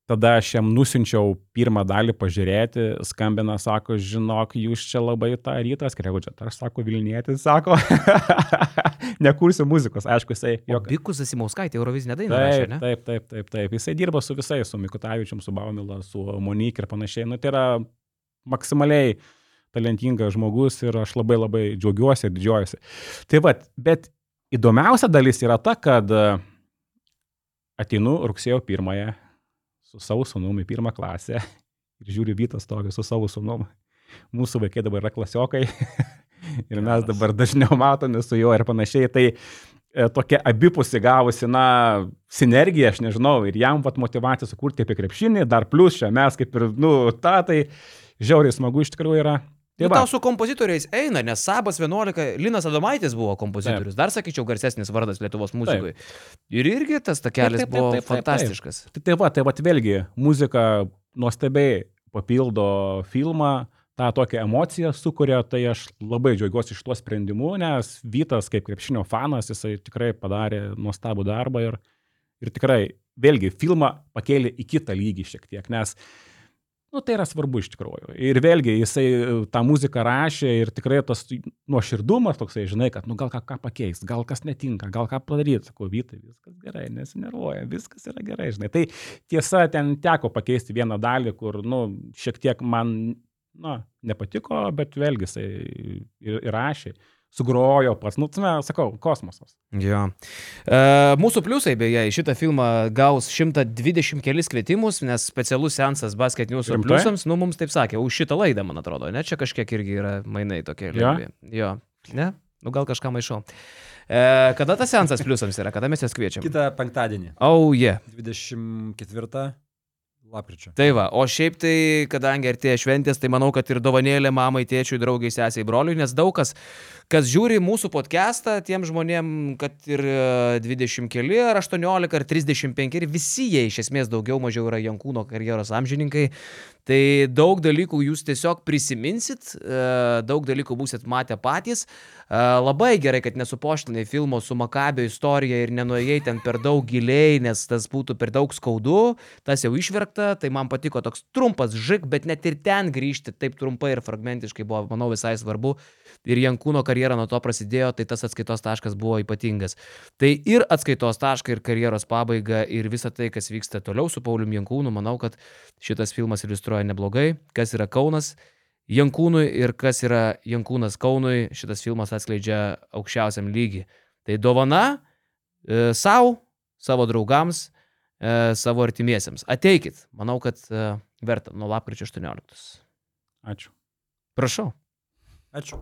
Speaker 2: Tada aš jam nusinčiau pirmą dalį pažiūrėti, skambina, sako, žinok, jūs čia labai tą rytą skriaudžiat. Aš sako, Vilnietis, sako, nekursiu muzikos, aišku, jisai.
Speaker 1: O
Speaker 2: jog-
Speaker 1: Bikus Zasimauskaitė Eurovizinė daina rašė,
Speaker 2: Taip,
Speaker 1: ne?
Speaker 2: taip, taip, taip, taip. Jisai dirba su visais, su Mikutavičium, su Baumila, su Monik ir panašiai. Nu, tai yra maksimaliai talentingas žmogus ir aš labai labai džiaugiuosi ir didžiuojuosi. Tai va, bet įdomiausia dalis yra ta, kad e, ateinu rugsėjo pirmąją su savo sunumi į pirmą klasę ir žiūriu Vytas stovi su savo sunumi. Mūsų vaikai dabar yra klasiokai ir mes dabar dažniau matome su juo ir panašiai. Tai e, tokia abipusi gavusi, na, sinergija, aš nežinau, ir jam pat motivacija sukurti apie krepšinį, dar plus čia mes kaip ir, nu, tą, tai žiauriai smagu iš tikrųjų yra. Tai
Speaker 1: Nu,
Speaker 2: va.
Speaker 1: tau su kompozitoriais eina, nes Sabas 11, Linas Adomaitis buvo kompozitorius, dar sakyčiau garsesnis vardas Lietuvos muzikoje. Ir irgi tas takelis
Speaker 2: Taip, taip,
Speaker 1: buvo
Speaker 2: taip, taip, taip.
Speaker 1: fantastiškas.
Speaker 2: Tai, tai va, tai va, vėlgi, muzika nuostabiai papildo filmą, tą tokią emociją sukuria, tai aš labai džiaugiuosi iš tuo sprendimu, nes Vytas kaip krepšinio fanas, jisai tikrai padarė nuostabų darbą ir, ir tikrai, vėlgi, filmą pakėlė į kitą lygį šiek tiek, nes Nu, tai yra svarbu iš tikrųjų. Ir vėlgi, jisai e, tą muziką rašė ir tikrai tas nuoširdumas toksai, žinai, kad, nu, gal ką, ką pakeis, gal kas netinka, gal ką padaryti. Sakau, Vytai, viskas gerai, nesinervuoja, viskas yra gerai, žinai. Tai tiesa, ten teko pakeisti vieną dalį, kur, nu, šiek tiek man na, nepatiko, bet vėlgi jisai ir, ir rašė sugrojo pats, nu, tame, sakau, kosmosas.
Speaker 1: Jo. E, mūsų pliusai beje į šitą filmą gaus 120 kelis kvietimus, nes specialus sensas Basket News pliusams, nu mums taip sakė, už šitą laidą, man atrodo, ne, čia kažkiek irgi yra mainai tokie.
Speaker 2: Jo?
Speaker 1: lengvi. Jo. Ne? Nu gal kažką maišau. E, kada tas sensas pliusams yra, kada mes jas kviečiam?
Speaker 3: Kitą penktadienį,
Speaker 1: Oh, yeah.
Speaker 3: 24 lapkričio.
Speaker 1: Tai va, o šiaip tai, kadangi artėja šventės, tai manau, kad ir dovanėlė mamai, tėčiui, draugai, sesiai, broliui, nes daug kas, kas žiūri mūsų podcastą, tiem žmonėm, kad ir e, 20 keli, ar 18, ar 35, ir visi jie iš esmės daugiau mažiau yra Jankūno karjeros amžininkai. Tai daug dalykų jūs tiesiog prisiminsit, e, daug dalykų būsit matę patys. E, Labai gerai, kad nesupoštinai filmo su Makabio istorija ir nenuėjai ten per daug giliai, nes tas būtų per daug skaudu, tas jau išverkta, tai man patiko toks trumpas žik, bet net ir ten grįžti taip trumpai ir fragmentiškai buvo, manau, visai svarbu. Ir Jankūno karjera nuo to prasidėjo, tai tas atskaitos taškas buvo ypatingas. Tai ir atskaitos taškai, ir karjeros pabaiga, ir visa tai, kas vyksta toliau su Pauliu Jankūnu, manau, kad šitas filmas iliustruoja neblogai, kas yra Kaunas. Jankūnui ir kas yra Jankūnas Kaunui, šitas filmas atskleidžia aukščiausiam lygiai. Tai dovana e, savo, savo draugams, e, savo artimiesiems. Ateikit, manau, kad e, verta nuo lapkričio 18.
Speaker 2: Ačiū.
Speaker 1: Prašau.
Speaker 3: Ačiū.